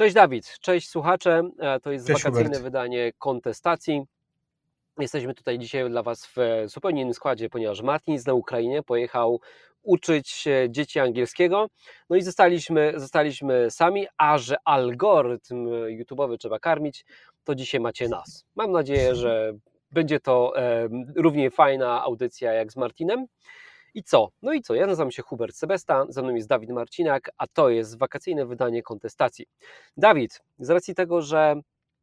Cześć Dawid, cześć słuchacze. E, to jest Cześć, wakacyjne wydanie kontestacji. Jesteśmy tutaj dzisiaj dla Was w e, zupełnie innym składzie, ponieważ Martin jest na Ukrainie, pojechał uczyć się dzieci angielskiego. No i zostaliśmy, zostaliśmy sami, a że algorytm YouTube'owy trzeba karmić, to dzisiaj macie nas. Mam nadzieję, że będzie to e, równie fajna audycja jak z Martinem. I co? No i co? Ja nazywam się Hubert Sebesta, ze mną jest Dawid Marcinak, a to jest wakacyjne wydanie kontestacji. Dawid, z racji tego, że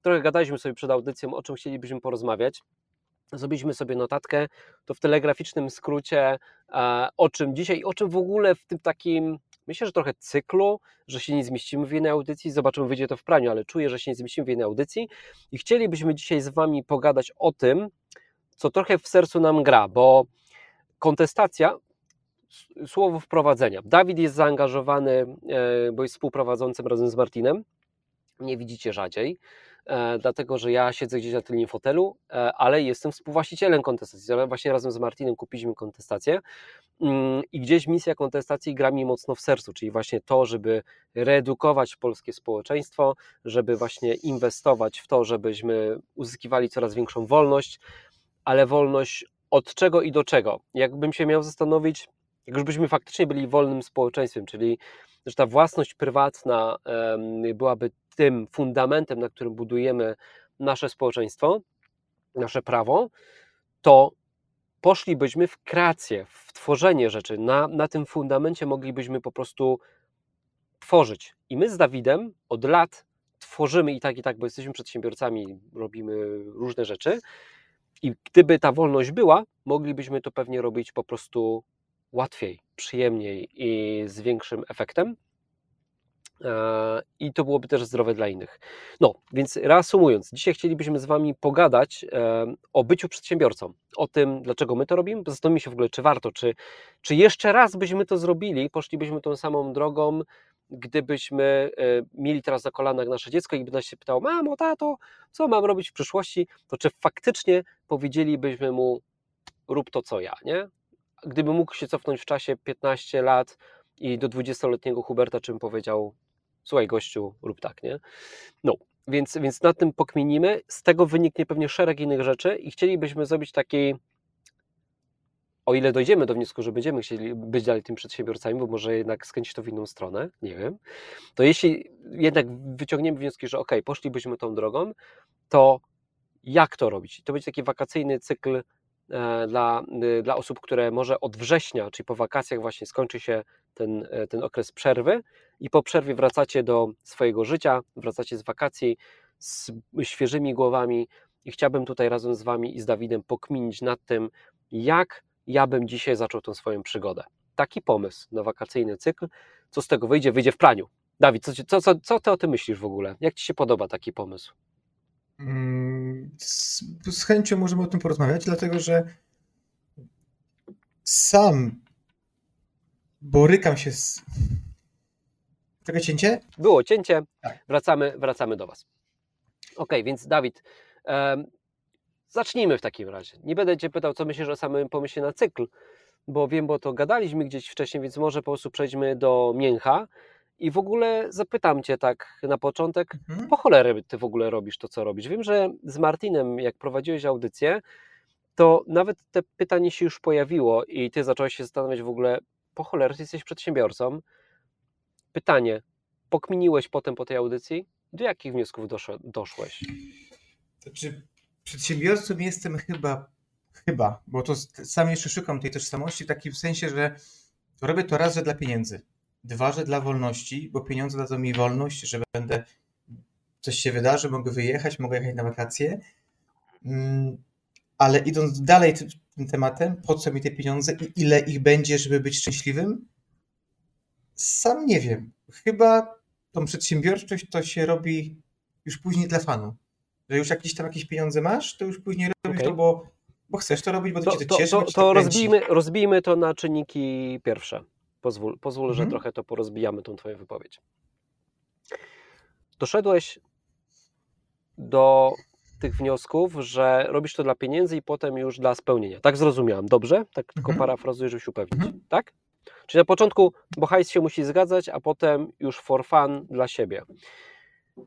trochę gadaliśmy sobie przed audycją, o czym chcielibyśmy porozmawiać, zrobiliśmy sobie notatkę, to w telegraficznym skrócie, e, o czym dzisiaj, o czym w ogóle w tym takim, myślę, że trochę cyklu, że się nie zmieścimy w jednej audycji, zobaczymy, wyjdzie to w praniu, ale czuję, że się nie zmieścimy w jednej audycji i chcielibyśmy dzisiaj z Wami pogadać o tym, co trochę w sercu nam gra, bo kontestacja, słowo wprowadzenia. Dawid jest zaangażowany, e, bo jest współprowadzącym razem z Martinem. Nie widzicie rzadziej, e, dlatego że ja siedzę gdzieś na tylnym fotelu, e, ale jestem współwłaścicielem kontestacji. Właśnie razem z Martinem kupiliśmy kontestację Mm, i gdzieś misja kontestacji gra mi mocno w sercu, czyli właśnie to, żeby reedukować polskie społeczeństwo, żeby właśnie inwestować w to, żebyśmy uzyskiwali coraz większą wolność, ale wolność od czego i do czego. Jakbym się miał zastanowić, jak już byśmy faktycznie byli wolnym społeczeństwem, czyli że ta własność prywatna byłaby tym fundamentem, na którym budujemy nasze społeczeństwo, nasze prawo, to poszlibyśmy w kreację, w tworzenie rzeczy. Na, na tym fundamencie moglibyśmy po prostu tworzyć. I my z Dawidem od lat tworzymy i tak, i tak, bo jesteśmy przedsiębiorcami, robimy różne rzeczy. I gdyby ta wolność była, moglibyśmy to pewnie robić po prostu łatwiej, przyjemniej i z większym efektem. E, I to byłoby też zdrowe dla innych. No, więc reasumując, dzisiaj chcielibyśmy z Wami pogadać e, o byciu przedsiębiorcą, o tym, dlaczego my to robimy. Zastanówmy się w ogóle, czy warto, czy, czy jeszcze raz byśmy to zrobili, poszlibyśmy tą samą drogą, gdybyśmy e, mieli teraz na kolanach nasze dziecko i by nas się pytało, mamo, tato, co mam robić w przyszłości, to czy faktycznie powiedzielibyśmy mu, rób to, co ja, nie? Gdyby mógł się cofnąć w czasie 15 lat i do 20-letniego Huberta, czym powiedział, słuchaj gościu, rób tak, nie? No, więc, więc nad tym pokminimy, z tego wyniknie pewnie szereg innych rzeczy i chcielibyśmy zrobić taki, o ile dojdziemy do wniosku, że będziemy chcieli być dalej tymi przedsiębiorcami, bo może jednak skręcić to w inną stronę, nie wiem, to jeśli jednak wyciągniemy wnioski, że ok, poszlibyśmy tą drogą, to jak to robić? To będzie taki wakacyjny cykl e, dla, y, dla osób, które może od września, czyli po wakacjach właśnie skończy się ten, e, ten okres przerwy i po przerwie wracacie do swojego życia, wracacie z wakacji z świeżymi głowami i chciałbym tutaj razem z Wami i z Dawidem pokminić nad tym, jak ja bym dzisiaj zaczął tą swoją przygodę. Taki pomysł na wakacyjny cykl. Co z tego wyjdzie? Wyjdzie w praniu. Dawid, co, co, co, co Ty o tym myślisz w ogóle? Jak Ci się podoba taki pomysł? Mm, Z, z chęcią możemy o tym porozmawiać, dlatego że sam borykam się z. Czekaj, cięcie? Było cięcie, Tak. wracamy, wracamy do Was. Ok, więc Dawid, zacznijmy w takim razie. Nie będę Cię pytał, co myślisz o samym pomyśle na cykl, bo wiem, bo to gadaliśmy gdzieś wcześniej, więc może po prostu przejdźmy do mięcha i w ogóle zapytam Cię tak na początek, Mhm. po cholerę Ty w ogóle robisz to, co robisz? Wiem, że z Martinem, jak prowadziłeś audycję, to nawet te pytanie się już pojawiło i Ty zacząłeś się zastanawiać w ogóle, po cholerę Ty jesteś przedsiębiorcą. Pytanie, pokminiłeś potem po tej audycji? Do jakich wniosków doszłeś? Znaczy, przedsiębiorcą jestem chyba, chyba, bo to sam jeszcze szukam tej tożsamości w takim sensie, że robię to raz, że dla pieniędzy. Dwa, że dla wolności, bo pieniądze dadzą mi wolność, że będę, coś się wydarzy, mogę wyjechać, mogę jechać na wakacje. Mm, Ale idąc dalej ty- tym tematem, po co mi te pieniądze i ile ich będzie, żeby być szczęśliwym? Sam nie wiem. Chyba tą przedsiębiorczość to się robi już później dla fanu. Że już jakieś tam jakieś pieniądze masz, to już później robisz Okej. to, bo, bo chcesz to robić, bo to, To, cię to cieszy, to, to to rozbijmy, rozbijmy to na czynniki pierwsze. Pozwól, pozwól że Mhm. trochę to porozbijamy, tą Twoją wypowiedź. Doszedłeś do tych wniosków, że robisz to dla pieniędzy i potem już dla spełnienia. Tak zrozumiałem, dobrze? Tak tylko Mhm. parafrazuję, żeby się upewnić. Mhm. Tak? Czyli na początku, bo hajs się musi zgadzać, a potem już for fun dla siebie.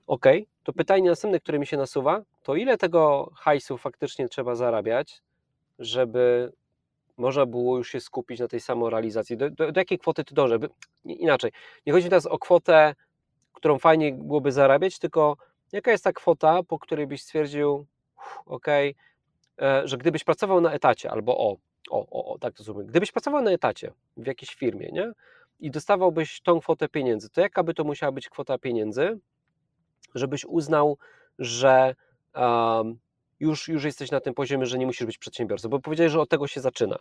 Ok, to pytanie następne, które mi się nasuwa, to ile tego hajsu faktycznie trzeba zarabiać, żeby można było już się skupić na tej samorealizacji? Do, do, do jakiej kwoty ty dążę? Inaczej, nie chodzi teraz o kwotę, którą fajnie byłoby zarabiać, tylko jaka jest ta kwota, po której byś stwierdził, ok, e, że gdybyś pracował na etacie, albo o, o, o, o tak to zrobimy, gdybyś pracował na etacie w jakiejś firmie, nie? I dostawałbyś tą kwotę pieniędzy, to jaka by to musiała być kwota pieniędzy, żebyś uznał, że um, już, już jesteś na tym poziomie, że nie musisz być przedsiębiorcą, bo powiedziałeś, że od tego się zaczyna.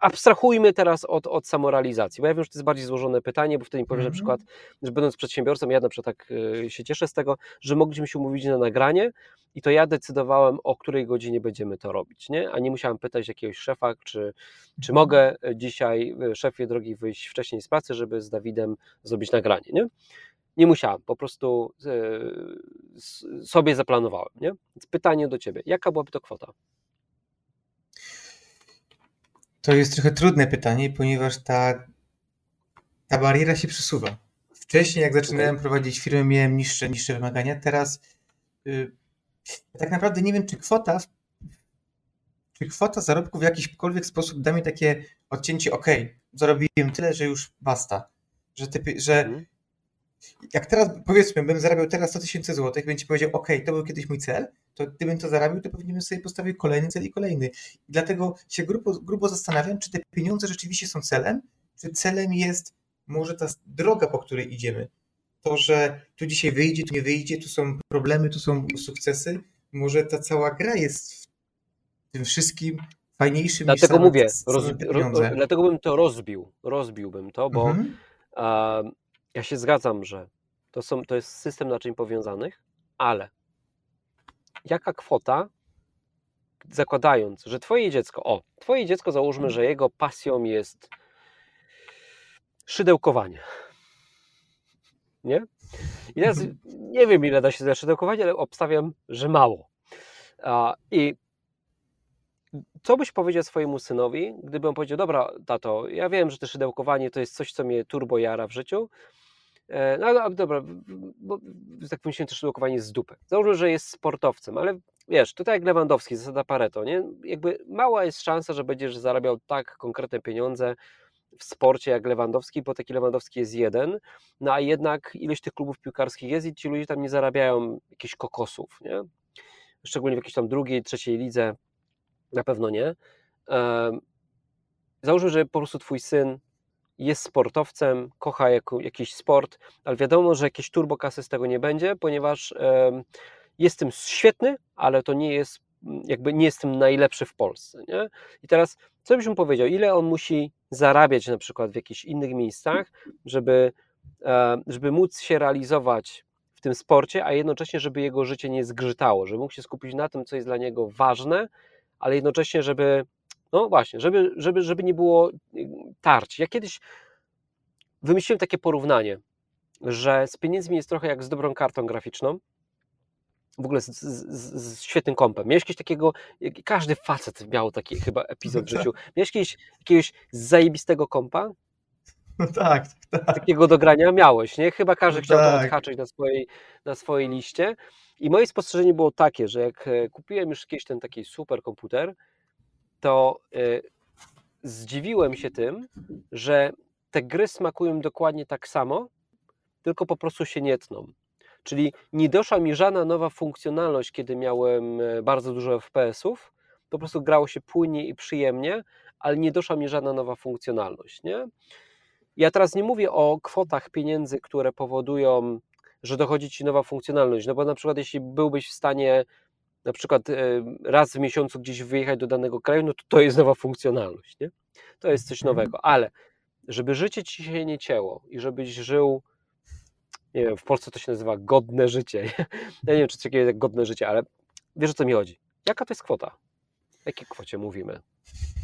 Abstrahujmy teraz od, od samorealizacji, bo ja wiem, że to jest bardziej złożone pytanie, bo wtedy mi powiesz mm -hmm. na przykład, że będąc przedsiębiorcą, ja na przykład tak y, się cieszę z tego, że mogliśmy się umówić na nagranie i to ja decydowałem, o której godzinie będziemy to robić, nie? a nie musiałem pytać jakiegoś szefa, czy, czy mhm. mogę dzisiaj, y, szefie drogi, wyjść wcześniej z pracy, żeby z Dawidem zrobić nagranie. Nie? Nie musiałem, po prostu e, sobie zaplanowałem. Nie? Więc pytanie do Ciebie, jaka byłaby to kwota? To jest trochę trudne pytanie, ponieważ ta, ta bariera się przesuwa. Wcześniej, jak zaczynałem okay. prowadzić firmę, miałem niższe, niższe wymagania. Teraz yy, tak naprawdę nie wiem, czy kwota, czy kwota zarobku w jakikolwiek sposób da mi takie odcięcie, ok, zarobiłem tyle, że już basta. Że, że mm jak teraz, powiedzmy, bym zarabiał teraz 100 tysięcy złotych, bym ci powiedział, ok, to był kiedyś mój cel, to gdybym to zarabił, to pewnie bym sobie postawił kolejny cel i kolejny. I dlatego się grubo, grubo zastanawiam, czy te pieniądze rzeczywiście są celem, czy celem jest może ta droga, po której idziemy. To, że tu dzisiaj wyjdzie, tu nie wyjdzie, tu są problemy, tu są sukcesy. Może ta cała gra jest w tym wszystkim fajniejszym dlatego niż mówię, rozbi- ro, dlatego bym to rozbił, rozbiłbym to, bo mhm. Ja się zgadzam, że to, są, to jest system naczyń powiązanych, ale jaka kwota, zakładając, że twoje dziecko, o, twoje dziecko załóżmy, że jego pasją jest szydełkowanie. Nie? I teraz nie wiem, ile da się za szydełkowanie, ale obstawiam, że mało. I co byś powiedział swojemu synowi, gdyby on powiedział, dobra, tato, ja wiem, że to szydełkowanie to jest coś, co mnie turbo jara w życiu, E, no dobra, bo tak powiem, też lokowanie z dupy. Załóżmy, że jest sportowcem, ale wiesz, tutaj jak Lewandowski, zasada Pareto, nie? Jakby mała jest szansa, że będziesz zarabiał tak konkretne pieniądze w sporcie jak Lewandowski, bo taki Lewandowski jest jeden, no a jednak ilość tych klubów piłkarskich jest i ci ludzie tam nie zarabiają jakichś kokosów, nie? Szczególnie w jakiejś tam drugiej, trzeciej lidze, na pewno nie. Załóżmy, że po prostu twój syn jest sportowcem, kocha jakiś sport, ale wiadomo, że jakieś turbokasy z tego nie będzie, ponieważ jest tym świetny, ale to nie jest, jakby nie jest tym najlepszy w Polsce. Nie? I teraz, co byś mu powiedział, ile on musi zarabiać na przykład w jakichś innych miejscach, żeby, żeby móc się realizować w tym sporcie, a jednocześnie, żeby jego życie nie zgrzytało, żeby mógł się skupić na tym, co jest dla niego ważne, ale jednocześnie, żeby no właśnie, żeby, żeby, żeby nie było y, tarć. Ja kiedyś wymyśliłem takie porównanie, że z pieniędzmi jest trochę jak z dobrą kartą graficzną, w ogóle z, z, z, świetnym kompem. Miałeś jakiegoś takiego, każdy facet miał taki chyba epizod w życiu. Miałeś kiedyś jakiegoś zajebistego kompa? No tak, tak. Takiego do grania miałeś, nie? Chyba każdy no chciał tak. to odhaczyć na swojej, na swojej liście. I moje spostrzeżenie było takie, że jak e, kupiłem już kiedyś ten taki super komputer, to y, zdziwiłem się tym, że te gry smakują dokładnie tak samo, tylko po prostu się nie tną. Czyli nie doszła mi żadna nowa funkcjonalność, kiedy miałem e, bardzo dużo FPS-ów. Po prostu grało się płynnie i przyjemnie, ale nie doszła mi żadna nowa funkcjonalność. Nie? Ja teraz nie mówię o kwotach pieniędzy, które powodują, że dochodzi ci nowa funkcjonalność. No bo na przykład, jeśli byłbyś w stanie na przykład e, raz w miesiącu gdzieś wyjechać do danego kraju, no to to jest nowa funkcjonalność, nie? To jest coś mhm. nowego, ale żeby życie ci się nie cięło i żebyś żył, nie wiem, w Polsce to się nazywa godne życie. Ja nie wiem, czy coś takiego jak godne życie, ale wiesz o co mi chodzi. Jaka to jest kwota? O jakiej kwocie mówimy?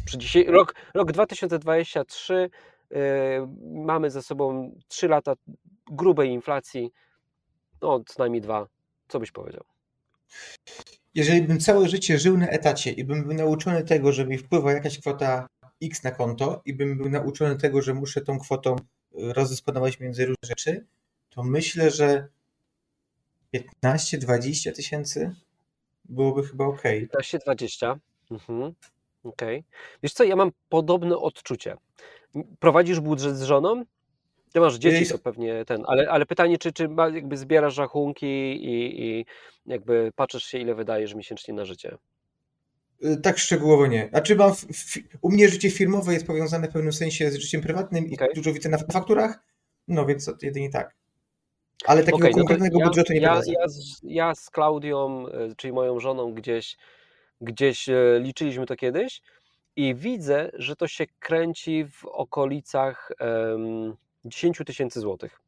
Przy dzisiaj, rok, rok 2023 yy, mamy za sobą 3 lata grubej inflacji, no co najmniej dwa. Co byś powiedział? Jeżeli bym całe życie żył na etacie i bym był nauczony tego, że mi wpływa jakaś kwota X na konto i bym był nauczony tego, że muszę tą kwotą y, rozdysponować między różne rzeczy, to myślę, że 15-20 tysięcy byłoby chyba ok. 15-20. Mhm. Okej. Okay. Wiesz co, ja mam podobne odczucie. Prowadzisz budżet z żoną? Ty masz dzieci, to pewnie ten, ale, ale pytanie, czy, czy jakby zbierasz rachunki i, i jakby patrzysz się, ile wydajesz miesięcznie na życie? Y, tak szczegółowo nie. Znaczy mam, u mnie życie firmowe jest powiązane w pewnym sensie z życiem prywatnym i okay. dużo widzę na fakturach, no więc jedynie tak. Ale takiego okay, konkretnego no ja, budżetu nie ja, ja, z, ja z Klaudią, y, czyli moją żoną, gdzieś, gdzieś y, liczyliśmy to kiedyś i widzę, że to się kręci w okolicach um, 10 tysięcy złotych.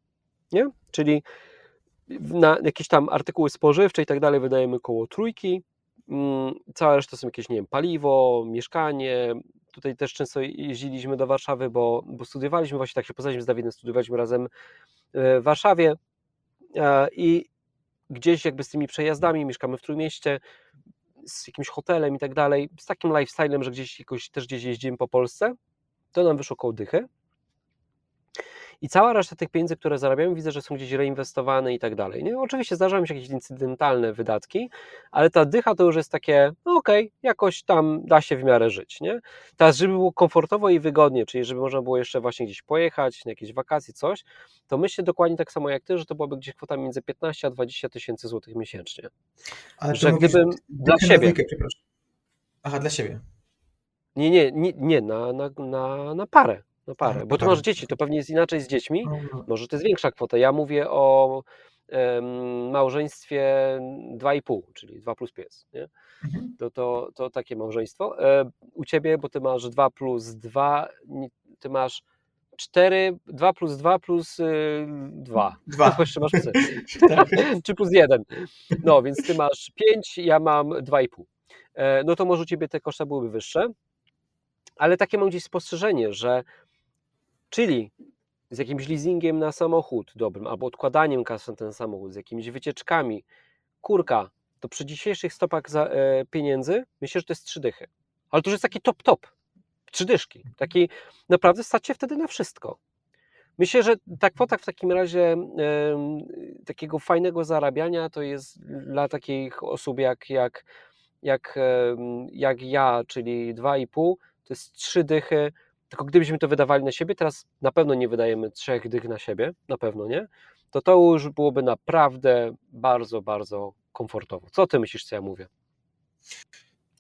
Nie? Czyli na jakieś tam artykuły spożywcze i tak dalej wydajemy koło trójki, Mm, cała reszta są jakieś, nie wiem, paliwo, mieszkanie. Tutaj też często jeździliśmy do Warszawy, bo, bo studiowaliśmy, właśnie tak się poznaliśmy z Dawidem, studiowaliśmy razem e, w Warszawie e, i gdzieś jakby z tymi przejazdami, mieszkamy w Trójmieście, z jakimś hotelem i tak dalej, z takim lifestylem, że gdzieś jakoś, też gdzieś jeździmy po Polsce, to nam wyszło koło dychy i cała reszta tych pieniędzy, które zarabiamy, widzę, że są gdzieś reinwestowane i tak dalej. Nie? Oczywiście zdarzają się jakieś incydentalne wydatki, ale ta dycha to już jest takie, no okej, okay, jakoś tam da się w miarę żyć. Nie? Teraz, żeby było komfortowo i wygodnie, czyli żeby można było jeszcze właśnie gdzieś pojechać, na jakieś wakacje, coś, to myślę dokładnie tak samo jak ty, że to byłoby gdzieś kwota między 15 a 20 tysięcy złotych miesięcznie. Ale że gdybym dla siebie. Dwójkę, Aha, dla siebie. Nie, nie, nie, nie na, na, na, na parę. No parę, bo tu masz dzieci, to pewnie jest inaczej z dziećmi. No, no. Może to jest większa kwota. Ja mówię o małżeństwie 2,5, czyli 2 plus pies. Nie? Mhm. To, to, to takie małżeństwo. E, u ciebie, bo ty masz 2 plus 2, ty masz 4, 2 plus 2 plus 2. 2. Jeszcze masz psy. Tak. Czy plus 1. No, więc ty masz 5, ja mam 2,5. E, no to może u ciebie te koszta byłyby wyższe. Ale takie mam gdzieś spostrzeżenie, że Czyli z jakimś leasingiem na samochód dobrym, albo odkładaniem kasy na ten samochód, z jakimiś wycieczkami, kurka, to przy dzisiejszych stopach za, e, pieniędzy myślę, że to jest trzy dychy. Ale to już jest taki top, top. Trzy dyszki. Taki naprawdę stacie wtedy na wszystko. Myślę, że ta kwota w takim razie e, takiego fajnego zarabiania to jest dla takich osób jak, jak, jak, e, jak ja, czyli 2,5, to jest trzy dychy tylko gdybyśmy to wydawali na siebie, teraz na pewno nie wydajemy trzech dych na siebie, na pewno nie, to to już byłoby naprawdę bardzo, bardzo komfortowo. Co ty myślisz, co ja mówię?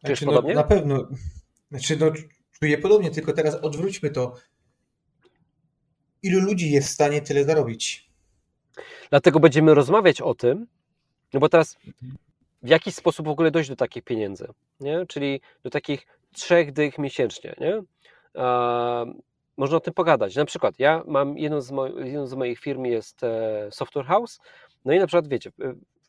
Czujesz znaczy, no, podobnie? Na pewno. Znaczy, no, czuję podobnie, tylko teraz odwróćmy to. Ilu ludzi jest w stanie tyle zarobić? Dlatego będziemy rozmawiać o tym, no bo teraz w jaki sposób w ogóle dojść do takich pieniędzy, nie? czyli do takich trzech dych miesięcznie. Nie? Można o tym pogadać. Na przykład ja mam jedną z, jedną z moich firm jest e, Software House, no i na przykład wiecie,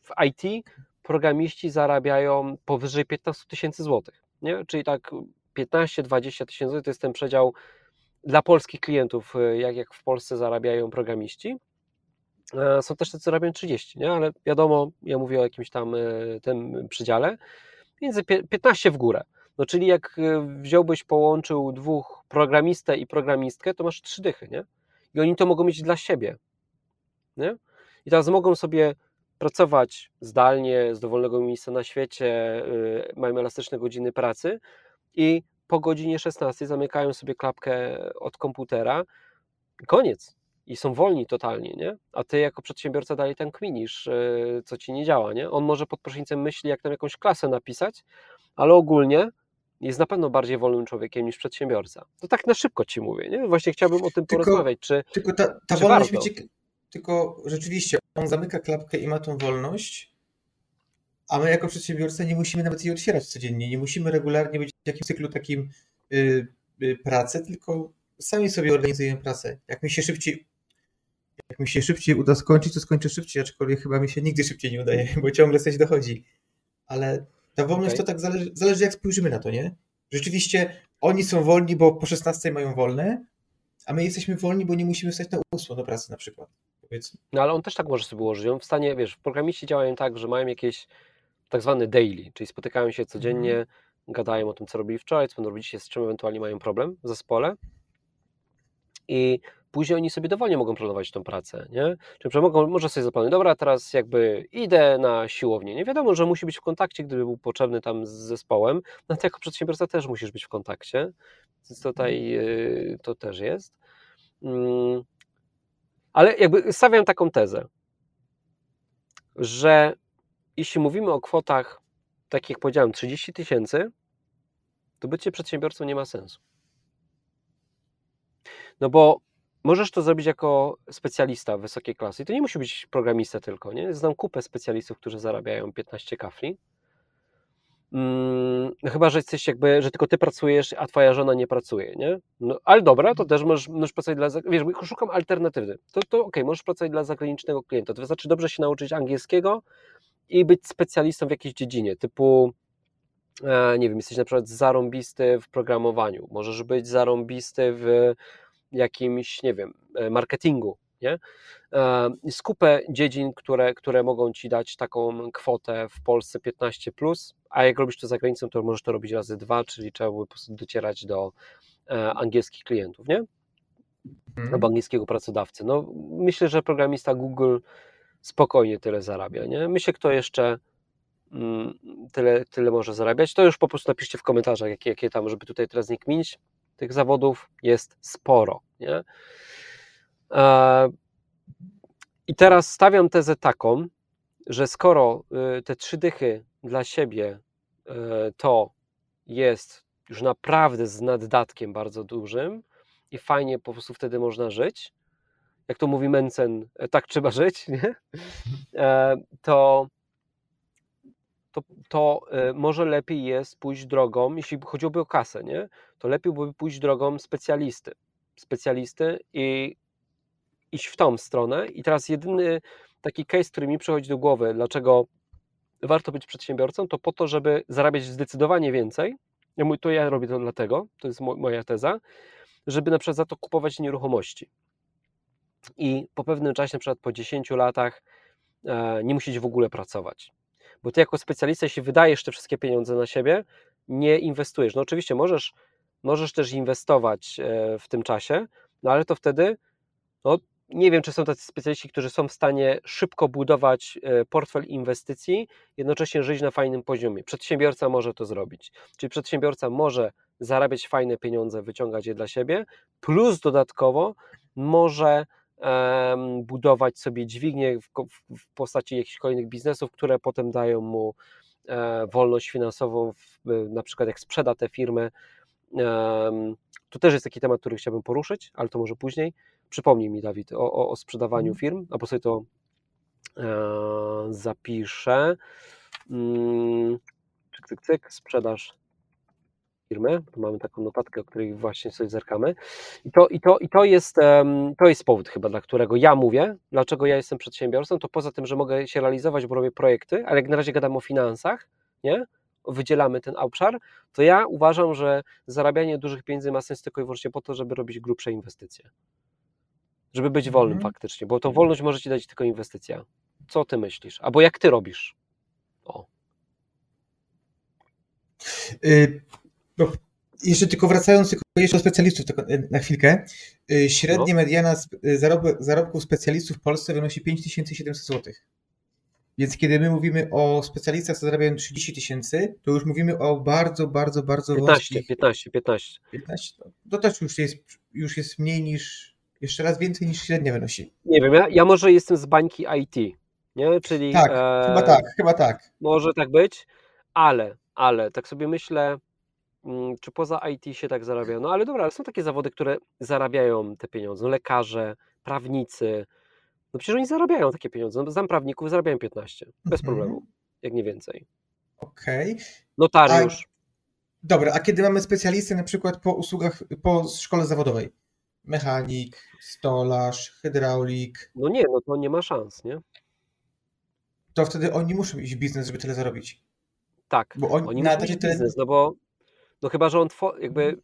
w IT programiści zarabiają powyżej 15 tysięcy złotych, nie? czyli tak 15-20 tysięcy złotych to jest ten przedział dla polskich klientów, e, jak, jak w Polsce zarabiają programiści. E, są też tacy, co zarabiają 30, nie? ale wiadomo, ja mówię o jakimś tam tym przedziale, między 15 w górę. No czyli jak e, wziąłbyś, połączył dwóch programistę i programistkę, to masz trzy dychy, nie? I oni to mogą mieć dla siebie, nie? I teraz mogą sobie pracować zdalnie, z dowolnego miejsca na świecie, yy, mają elastyczne godziny pracy i po godzinie 16 zamykają sobie klapkę od komputera koniec. I są wolni totalnie, nie? A ty jako przedsiębiorca dalej tam kminisz, yy, co ci nie działa, nie? On może pod prysznicem myśli, jak tam jakąś klasę napisać, ale ogólnie jest na pewno bardziej wolnym człowiekiem niż przedsiębiorca. To tak na szybko ci mówię, nie? Właśnie chciałbym o tym tylko, porozmawiać. Czy, tylko ta, ta czy wolność, wiecie, tylko rzeczywiście on zamyka klapkę i ma tą wolność, a my jako przedsiębiorca nie musimy nawet jej otwierać codziennie, nie musimy regularnie być w jakimś cyklu takim y, y, pracy, tylko sami sobie organizujemy pracę. Jak mi się szybciej jak mi się szybciej uda skończyć, to skończę szybciej, aczkolwiek chyba mi się nigdy szybciej nie udaje, bo ciągle coś dochodzi. Ale ta wolność okay. to tak zależy, zależy, jak spojrzymy na to, nie? Rzeczywiście oni są wolni, bo po 16 mają wolne, a my jesteśmy wolni, bo nie musimy wstać na 8 do pracy na przykład. Powiedzmy. No ale on też tak może sobie ułożyć. On w stanie, wiesz, programiści działają tak, że mają jakieś tak zwane daily, czyli spotykają się codziennie, mm. gadają o tym, co robili wczoraj, co będą robić, z czym ewentualnie mają problem w zespole. I później oni sobie dowolnie mogą planować tą pracę, nie? Czyli mogą, może sobie zaplanować, dobra, teraz jakby idę na siłownię, nie wiadomo, że musi być w kontakcie, gdyby był potrzebny tam z zespołem, no to jako przedsiębiorca też musisz być w kontakcie, więc tutaj y, to też jest. Mm, ale jakby stawiam taką tezę, że jeśli mówimy o kwotach, tak jak powiedziałem, 30 tysięcy, to bycie przedsiębiorcą nie ma sensu. No bo możesz to zrobić jako specjalista wysokiej klasy. I to nie musi być programista tylko, nie? Znam kupę specjalistów, którzy zarabiają 15 kafli. Hmm, chyba, że jesteś jakby, że tylko ty pracujesz, a twoja żona nie pracuje, nie? No, ale dobra, to też możesz, możesz pracować dla, wiesz, szukam alternatywy. To, to ok, możesz pracować dla zagranicznego klienta. To wystarczy dobrze się nauczyć angielskiego i być specjalistą w jakiejś dziedzinie, typu e, nie wiem, jesteś na przykład zarąbisty w programowaniu, możesz być zarąbisty w jakimś, nie wiem, e, marketingu, nie? Jest kupę dziedzin, które, które mogą ci dać taką kwotę w Polsce 15, plus, a jak robisz to za granicą, to możesz to robić razy dwa, czyli trzeba by po prostu docierać do e, angielskich klientów, nie? Hmm. Albo angielskiego pracodawcy. No, myślę, że programista Google spokojnie tyle zarabia, nie? Myślę, kto jeszcze mm, tyle, tyle może zarabiać, to już po prostu napiszcie w komentarzach, jakie, jakie tam, żeby tutaj teraz nie kminić tych zawodów jest sporo. Nie? I teraz stawiam tezę taką, że skoro y, te trzy dychy dla siebie y, to jest już naprawdę z naddatkiem bardzo dużym i fajnie po prostu wtedy można żyć, jak to mówi Mencen, e, tak trzeba żyć, nie? E, to to, to e, może lepiej jest pójść drogą, jeśli chodziłoby o kasę, nie? to lepiej byłoby pójść drogą specjalisty. Specjalisty i iść w tą stronę. I teraz jedyny taki case, który mi przychodzi do głowy, dlaczego warto być przedsiębiorcą, to po to, żeby zarabiać zdecydowanie więcej. Ja mówię, to ja robię to dlatego, to jest moja teza, żeby na przykład za to kupować nieruchomości. I po pewnym czasie, na przykład po 10 latach, e, nie musieć w ogóle pracować bo ty jako specjalista, jeśli wydajesz te wszystkie pieniądze na siebie, nie inwestujesz. No oczywiście możesz, możesz też inwestować e, w tym czasie, no ale to wtedy, no nie wiem, czy są tacy specjaliści, którzy są w stanie szybko budować e, portfel inwestycji, jednocześnie żyć na fajnym poziomie. Przedsiębiorca może to zrobić. Czyli przedsiębiorca może zarabiać fajne pieniądze, wyciągać je dla siebie, plus dodatkowo może budować sobie dźwignię w postaci jakichś kolejnych biznesów, które potem dają mu e, wolność finansową, na przykład jak sprzeda te firmy. To też jest taki temat, który chciałbym poruszyć, ale to może później. Przypomnij mi, Dawid, o, o, o sprzedawaniu mhm. firm, albo sobie to e, zapiszę. Mm, cyk, cyk, cyk, sprzedaż firmy. Tu mamy taką notatkę, o której właśnie sobie zerkamy. I to, i to, i to, jest, to jest powód chyba, dla którego ja mówię, dlaczego ja jestem przedsiębiorcą, to poza tym, że mogę się realizować, bo robię projekty, ale jak na razie gadam o finansach, nie? Wydzielamy ten obszar, to ja uważam, że zarabianie dużych pieniędzy ma sens tylko i wyłącznie po to, żeby robić grubsze inwestycje. Żeby być wolnym mhm. faktycznie, bo tą wolność może ci dać tylko inwestycja. Co ty myślisz? Albo jak ty robisz? O. Y no, jeszcze tylko wracając tylko jeszcze do specjalistów tylko e, na chwilkę. Y, średnia no. mediana y, zarobku, zarobku specjalistów w Polsce wynosi 5700 zł. Więc kiedy my mówimy o specjalistach, co zarabiają 30 tysięcy, to już mówimy o bardzo, bardzo, bardzo 15, wąskich... 15, 15. 15? To też już jest, już jest mniej niż, jeszcze raz więcej niż średnia wynosi. Nie wiem, ja, ja może jestem z bańki IT, nie? Czyli... Tak, e, chyba tak, chyba tak. Może tak być, ale, ale, tak sobie myślę, Mm, czy poza IT się tak zarabia? No ale dobra, ale są takie zawody, które zarabiają te pieniądze. No, lekarze, prawnicy. No przecież oni zarabiają takie pieniądze. No, znam prawników, zarabiają 15. Bez mhm. problemu. Jak nie więcej. Okej. Okay. Notariusz. A, dobra, a kiedy mamy specjalistę na przykład po usługach, po szkole zawodowej? Mechanik, stolarz, hydraulik. No nie, no to nie ma szans, nie? To wtedy oni muszą iść w biznes, żeby tyle zarobić. Tak, bo oni, oni muszą iść biznes, no bo no chyba, że on jakby,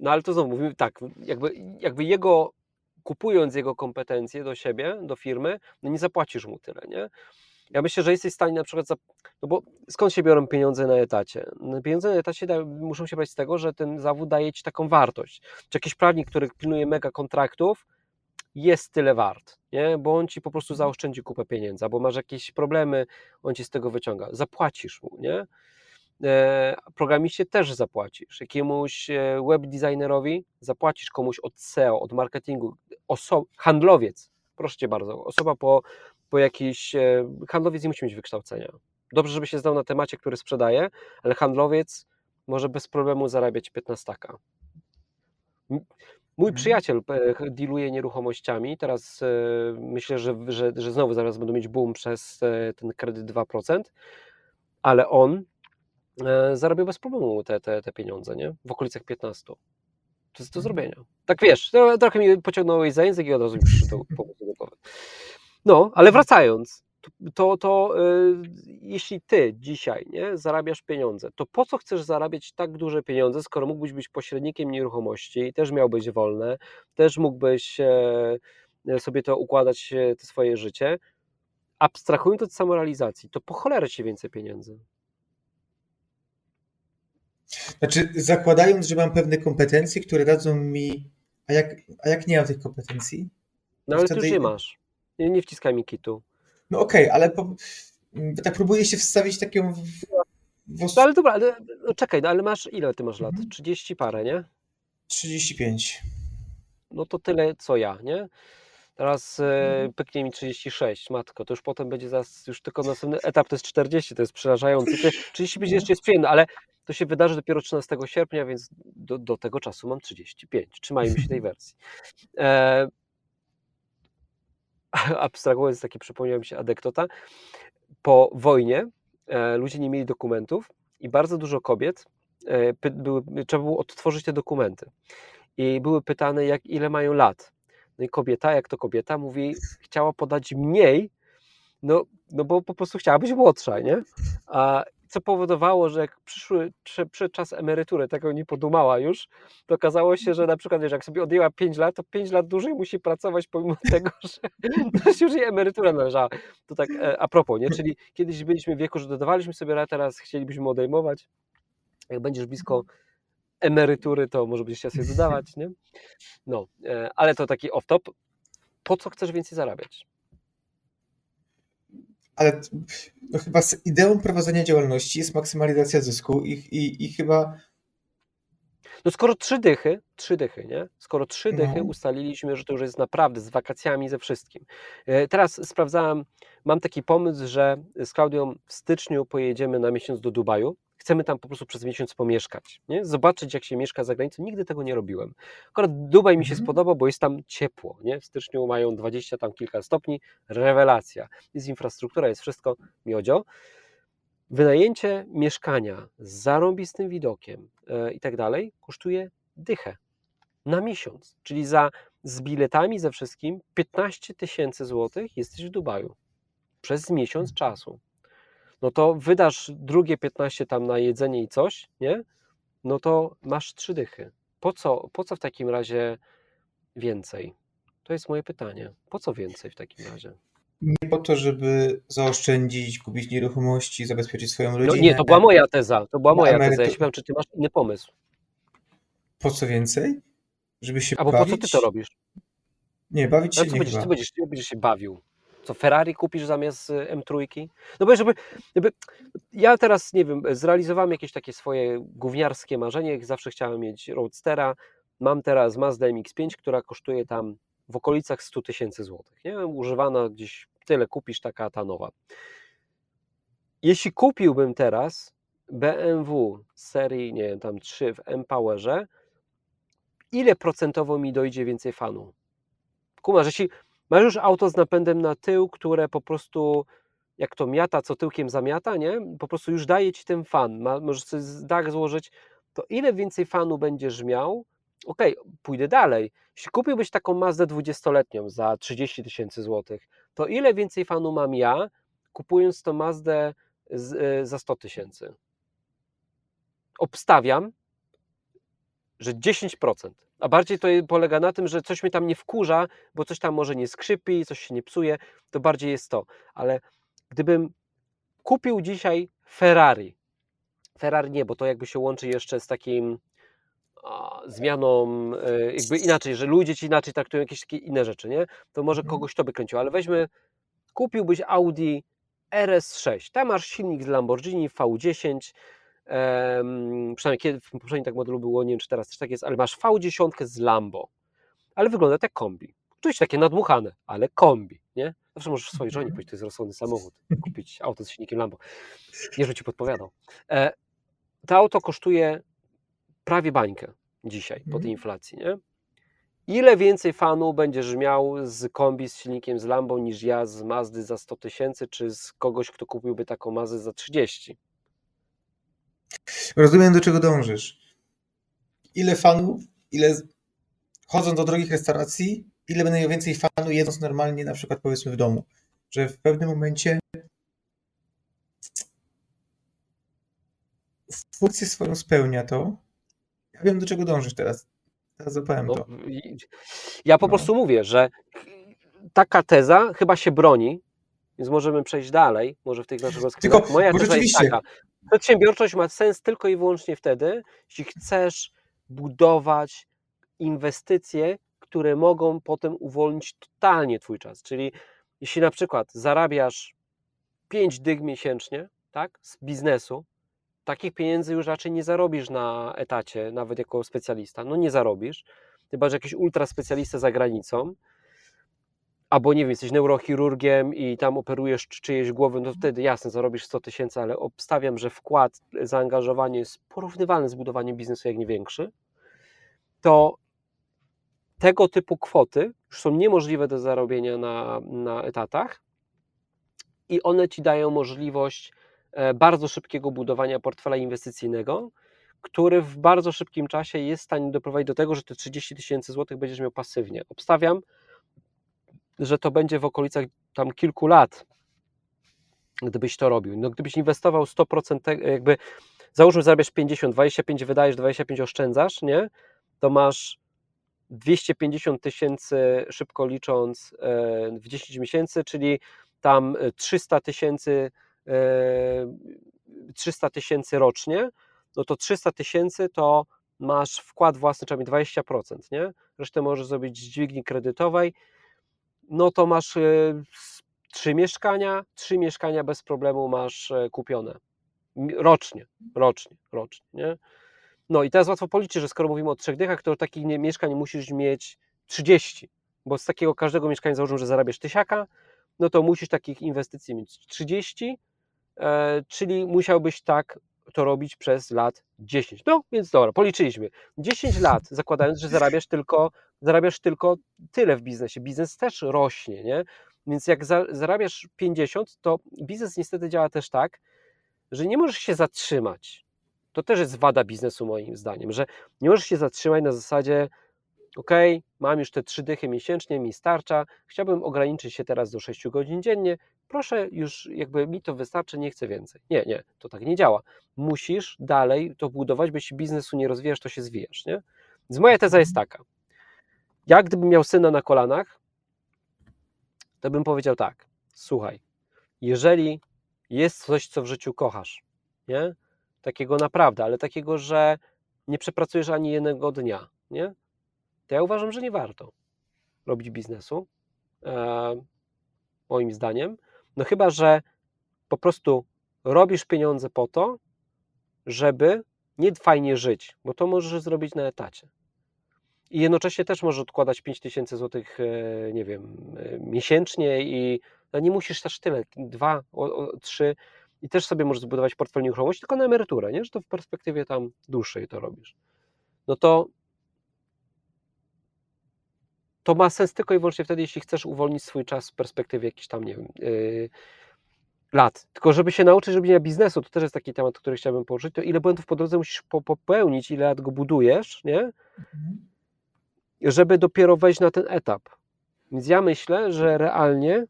no ale to znowu mówimy tak, jakby, jakby jego, kupując jego kompetencje do siebie, do firmy, no nie zapłacisz mu tyle, nie? Ja myślę, że jesteś w stanie na przykład, no bo skąd się biorą pieniądze na etacie? No pieniądze na etacie da, muszą się brać z tego, że ten zawód daje ci taką wartość. Czy jakiś prawnik, który pilnuje mega kontraktów, jest tyle wart, nie? bo on ci po prostu zaoszczędzi kupę pieniędzy, albo masz jakieś problemy, on ci z tego wyciąga. Zapłacisz mu, nie? E, programiście też zapłacisz. Jakiemuś e, web designerowi zapłacisz komuś od SEO, od marketingu, handlowiec, proszę cię bardzo, osoba po, po jakiś, e, handlowiec nie musi mieć wykształcenia. Dobrze, żeby się znał na temacie, który sprzedaje, ale handlowiec może bez problemu zarabiać 15 taka. Mój Mhm. przyjaciel e, dealuje nieruchomościami. Teraz e, myślę, że, że, że znowu zaraz będą mieć boom przez ten kredyt 2%, ale on zarabia bez problemu te, te, te pieniądze, nie? W okolicach 15. To jest do zrobienia. Tak wiesz, trochę mi pociągnąłeś za język i od razu mi przyszedł pomysł do głowy. No, ale wracając, to, to y, jeśli ty dzisiaj nie, zarabiasz pieniądze, to po co chcesz zarabiać tak duże pieniądze, skoro mógłbyś być pośrednikiem nieruchomości, też miałbyś wolne, też mógłbyś e, sobie to układać, e, to swoje życie, abstrahując od samorealizacji, to po cholerę ci więcej pieniędzy. Znaczy, zakładając, że mam pewne kompetencje, które dadzą mi. A jak, a jak nie mam tych kompetencji? No ale ty wtedy- już je masz. Nie, nie wciskaj mi kitu. No okej, ale po, tak próbuję się wstawić taką. W, No ale dobra, ale, no czekaj, no ale masz, ile ty masz lat? Mhm. 30 parę, nie? 35. no to tyle co ja, nie? Teraz e, Mhm. pyknie mi 36, matko, to już potem będzie zaraz, już tylko następny etap to jest 40, to jest przerażające. Te 35 No. jeszcze jest przyjemne, ale to się wydarzy dopiero 13 sierpnia, więc do, do tego czasu mam 35. Trzymajmy się tej wersji. E, abstrahując, taki przypomniał mi się anegdota. Po wojnie e, ludzie nie mieli dokumentów i bardzo dużo kobiet e, py, były, trzeba było odtworzyć te dokumenty. I były pytane, jak, ile mają lat. No i kobieta, jak to kobieta, mówi, chciała podać mniej, no, no bo po prostu chciała być młodsza, nie? A co powodowało, że jak przyszły, przy, przy czas emerytury, tego nie podumała już, to okazało się, że na przykład, wiesz, jak sobie odjęła 5 lat, to 5 lat dłużej musi pracować, pomimo tego, że, że już jej emerytura należała. To tak e, a propos, nie? Czyli kiedyś byliśmy w wieku, że dodawaliśmy sobie lat, teraz chcielibyśmy odejmować. Jak będziesz blisko emerytury, to może będziesz chciał sobie dodawać, nie? No, e, ale to taki off-top. Po co chcesz więcej zarabiać? Ale no chyba z ideą prowadzenia działalności jest maksymalizacja zysku i, i, i chyba. No skoro trzy dychy, trzy dychy, nie? Skoro trzy dychy No. ustaliliśmy, że to już jest naprawdę z wakacjami, ze wszystkim. E, Teraz sprawdzałem, mam taki pomysł, że z Klaudią w styczniu pojedziemy na miesiąc do Dubaju. Chcemy tam po prostu przez miesiąc pomieszkać, nie? zobaczyć jak się mieszka za granicą. Nigdy tego nie robiłem. Akurat Dubaj mi się Mhm. spodobał, bo jest tam ciepło. Nie? W styczniu mają 20 tam kilka stopni, rewelacja. Jest infrastruktura, jest wszystko, miodzio. Wynajęcie mieszkania z zarąbistym widokiem e, i tak dalej kosztuje dychę na miesiąc. Czyli za, z biletami, ze wszystkim 15 tysięcy złotych jesteś w Dubaju przez miesiąc czasu. No to wydasz drugie 15 tam na jedzenie i coś, nie? No to masz trzy dychy. Po co, po co w takim razie więcej? To jest moje pytanie. Po co więcej w takim razie? Nie po to, żeby zaoszczędzić, kupić nieruchomości, zabezpieczyć swoją No rodzinę. nie, to była moja teza. To była moja teza. Ja się pytam, czy ty masz inny pomysł. Po co więcej? Żeby się Albo po bawić? co ty to robisz? Nie, bawić się Ale co nie będziesz, chyba. ty będziesz, ty będziesz się bawił? Co, Ferrari kupisz zamiast y, M3? No bo żeby, żeby, ja teraz, nie wiem, zrealizowałem jakieś takie swoje gówniarskie marzenie, zawsze chciałem mieć Roadstera, mam teraz Mazda MX-5, która kosztuje tam w okolicach 100 tysięcy złotych, nie? Używana gdzieś, tyle kupisz, taka ta nowa. Jeśli kupiłbym teraz BMW serii, nie wiem, tam 3 w M-Powerze, ile procentowo mi dojdzie więcej fanu? Kumasz, jeśli masz już auto z napędem na tył, które po prostu jak to miata, co tyłkiem zamiata, nie? Po prostu już daje ci ten fan, ma, możesz sobie dach złożyć, to ile więcej fanu będziesz miał? Okej, pójdę dalej. Jeśli kupiłbyś taką Mazdę 20-letnią za 30 tysięcy złotych, to ile więcej fanu mam ja, kupując tą Mazdę z, y, za 100 tysięcy? Obstawiam, że 10%. A bardziej to polega na tym, że coś mnie tam nie wkurza, bo coś tam może nie skrzypi, coś się nie psuje, to bardziej jest to. Ale gdybym kupił dzisiaj Ferrari, Ferrari nie, bo to jakby się łączy jeszcze z takim zmianą, e, jakby inaczej, że ludzie ci inaczej traktują jakieś takie inne rzeczy, nie? To może Mhm. kogoś to by kręciło, ale weźmy, kupiłbyś Audi RS6, tam masz silnik z Lamborghini V10, przynajmniej kiedy, w poprzednim tak modelu było, nie wiem czy teraz też tak jest, ale masz V10 z Lambo, ale wygląda tak jak kombi. Oczywiście takie nadmuchane, ale kombi, nie? Zawsze możesz swojej żonie Mhm. powiedzieć, to jest rozsądny samochód, kupić auto z silnikiem Lambo. Nie, że ci podpowiadał. E, to auto kosztuje prawie bańkę dzisiaj po tej Mhm. inflacji, nie? Ile więcej fanu będziesz miał z kombi z silnikiem z Lambo niż ja z Mazdy za 100 tysięcy, czy z kogoś, kto kupiłby taką Mazdę za 30? Rozumiem, do czego dążysz. Ile fanów, ile chodząc do drogich restauracji, ile będę miał więcej fanu jedząc normalnie, na przykład powiedzmy w domu. Że w pewnym momencie funkcję swoją spełnia to. Ja wiem, do czego dążysz teraz. Teraz zapałem No, to. ja po No. prostu mówię, że taka teza chyba się broni, więc możemy przejść dalej, może w tych naszych rozkminach. Tylko, Moja bo teza jest rzeczywiście- taka, przedsiębiorczość ma sens tylko i wyłącznie wtedy, jeśli chcesz budować inwestycje, które mogą potem uwolnić totalnie twój czas, czyli jeśli na przykład zarabiasz 5 dych miesięcznie, tak, z biznesu, takich pieniędzy już raczej nie zarobisz na etacie, nawet jako specjalista. No nie zarobisz. Chyba, że jakiś ultra specjalista za granicą, albo nie wiem, jesteś neurochirurgiem i tam operujesz czy- czyjeś głowy, no wtedy jasne, zarobisz 100 tysięcy, ale obstawiam, że wkład, zaangażowanie jest porównywalne z budowaniem biznesu, jak nie większy, to tego typu kwoty już są niemożliwe do zarobienia na, na etatach i one ci dają możliwość e, bardzo szybkiego budowania portfela inwestycyjnego, który w bardzo szybkim czasie jest w stanie doprowadzić do tego, że te 30 tysięcy złotych będziesz miał pasywnie. Obstawiam, że to będzie w okolicach tam kilku lat, gdybyś to robił. No, gdybyś inwestował 100%, te- jakby załóżmy zarabiasz 50, 25 wydajesz, 25 oszczędzasz, nie? To masz 250 tysięcy, szybko licząc, e, w 10 miesięcy, czyli tam e, 300 tysięcy e, 300 tysięcy rocznie, no to 300 tysięcy to masz wkład własny, czyli 20%, nie? Resztę możesz zrobić z dźwigni kredytowej, no to masz e, trzy mieszkania, trzy mieszkania bez problemu masz e, kupione. Rocznie, rocznie, rocznie, nie? No i teraz łatwo policzyć, że skoro mówimy o trzech dychach, to takich mieszkań musisz mieć 30, bo z takiego każdego mieszkania założymy, że zarabiasz tysiaka, no to musisz takich inwestycji mieć 30, e, czyli musiałbyś tak to robić przez lat 10. No więc dobra, policzyliśmy. 10 lat, zakładając, że zarabiasz tylko, zarabiasz tylko tyle w biznesie. Biznes też rośnie, nie? Więc jak za, zarabiasz 50, to biznes niestety działa też tak, że nie możesz się zatrzymać. To też jest wada biznesu moim zdaniem, że nie możesz się zatrzymać na zasadzie ok, mam już te trzy dychy miesięcznie, mi starcza, chciałbym ograniczyć się teraz do 6 godzin dziennie, proszę już jakby mi to wystarczy, nie chcę więcej. Nie, nie, to tak nie działa. Musisz dalej to budować, bo jeśli biznesu nie rozwijasz, to się zwijasz, nie? Więc moja teza jest taka, ja gdybym miał syna na kolanach, to bym powiedział tak, słuchaj, jeżeli jest coś, co w życiu kochasz, nie? Takiego naprawdę, ale takiego, że nie przepracujesz ani jednego dnia, nie? To ja uważam, że nie warto robić biznesu, e, moim zdaniem. No chyba, że po prostu robisz pieniądze po to, żeby nie fajnie żyć, bo to możesz zrobić na etacie. I jednocześnie też możesz odkładać 5000 zł, e, nie wiem, e, miesięcznie i no nie musisz też tyle, dwa, o, o, trzy i też sobie możesz zbudować portfel nieruchomości, tylko na emeryturę, nie? że to w perspektywie tam dłuższej to robisz. No to to ma sens tylko i wyłącznie wtedy, jeśli chcesz uwolnić swój czas w perspektywie jakichś tam, nie wiem, yy, lat. Tylko żeby się nauczyć robienia biznesu, to też jest taki temat, który chciałbym poruszyć, to ile błędów po drodze musisz po- popełnić, ile lat go budujesz, nie? Mhm. Żeby dopiero wejść na ten etap. Więc ja myślę, że realnie,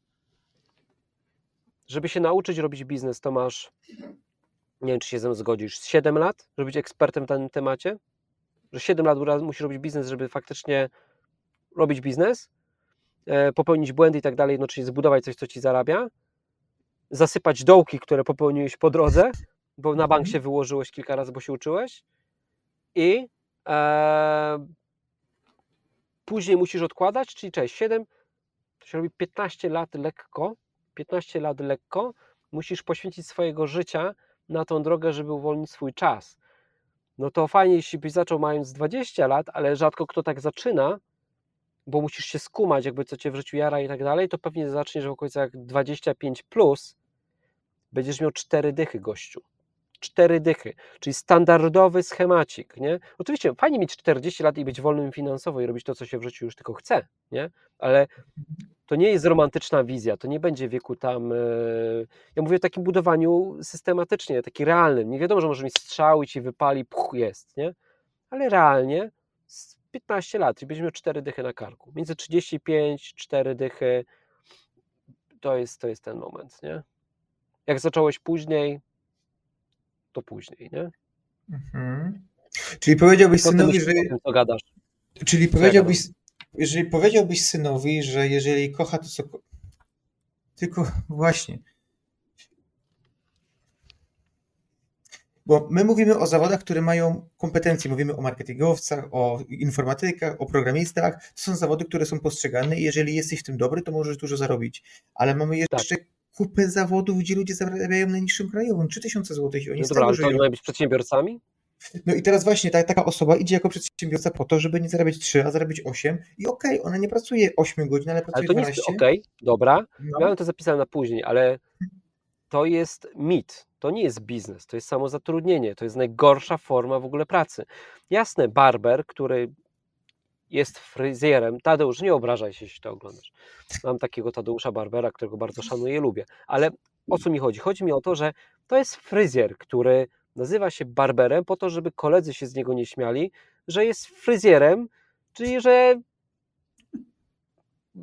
żeby się nauczyć robić biznes, to masz, nie wiem, czy się ze mną zgodzisz, 7 lat, żeby być ekspertem w danym temacie, że 7 lat musisz robić biznes, żeby faktycznie robić biznes, e, popełnić błędy i tak dalej, jednocześnie zbudować coś, co ci zarabia, zasypać dołki, które popełniłeś po drodze, bo na bank Mhm. się wyłożyłeś kilka razy, bo się uczyłeś i e, później musisz odkładać, czyli cześć, 7, to się robi 15 lat lekko, 15 lat lekko, musisz poświęcić swojego życia na tą drogę, żeby uwolnić swój czas. No to fajnie, jeśli byś zaczął mając 20 lat, ale rzadko kto tak zaczyna, bo musisz się skumać, jakby co cię w życiu jara i tak dalej, to pewnie zaczniesz w okolicach 25 plus, będziesz miał cztery dychy, gościu. Cztery dychy, czyli standardowy schemacik, nie? Oczywiście fajnie mieć 40 lat i być wolnym finansowo i robić to, co się w życiu już tylko chce, nie? Ale to nie jest romantyczna wizja, to nie będzie wieku tam. e, Ja mówię o takim budowaniu systematycznie, taki realnym. Nie wiadomo, że może mieć strzał i ci wypali, puch, jest, nie? Ale realnie z 15 lat i będziesz miał 4 dychy na karku. Między 35, 4 dychy to jest, to jest ten moment, nie? Jak zacząłeś później, to później, nie? Mhm. Czyli powiedziałbyś synowi, że. Czyli powiedziałbyś, jeżeli powiedziałbyś synowi, że jeżeli kocha to, co. ko- Tylko właśnie. Bo my mówimy o zawodach, które mają kompetencje. Mówimy o marketingowcach, o informatykach, o programistach. To są zawody, które są postrzegane i jeżeli jesteś w tym dobry, to możesz dużo zarobić. Ale mamy jeszcze kupę zawodów, gdzie ludzie zarabiają najniższym krajowym 3000 zł i oni No dobra, ale to mają być przedsiębiorcami? No i teraz właśnie ta, taka osoba idzie jako przedsiębiorca po to, żeby nie zarabiać 3, a zarabiać 8 i okej, ona nie pracuje 8 godzin, ale Ale pracuje to nie 12. jest, okej, dobra, no, miałem to zapisane na później, ale to jest mit, to nie jest biznes, to jest samozatrudnienie, to jest najgorsza forma w ogóle pracy. Jasne, barber, który jest fryzjerem, Tadeusz, nie obrażaj się, jeśli to oglądasz. Mam takiego Tadeusza Barbera, którego bardzo szanuję lubię, ale o co mi chodzi? Chodzi mi o to, że to jest fryzjer, który nazywa się barberem po to, żeby koledzy się z niego nie śmiali, że jest fryzjerem, czyli że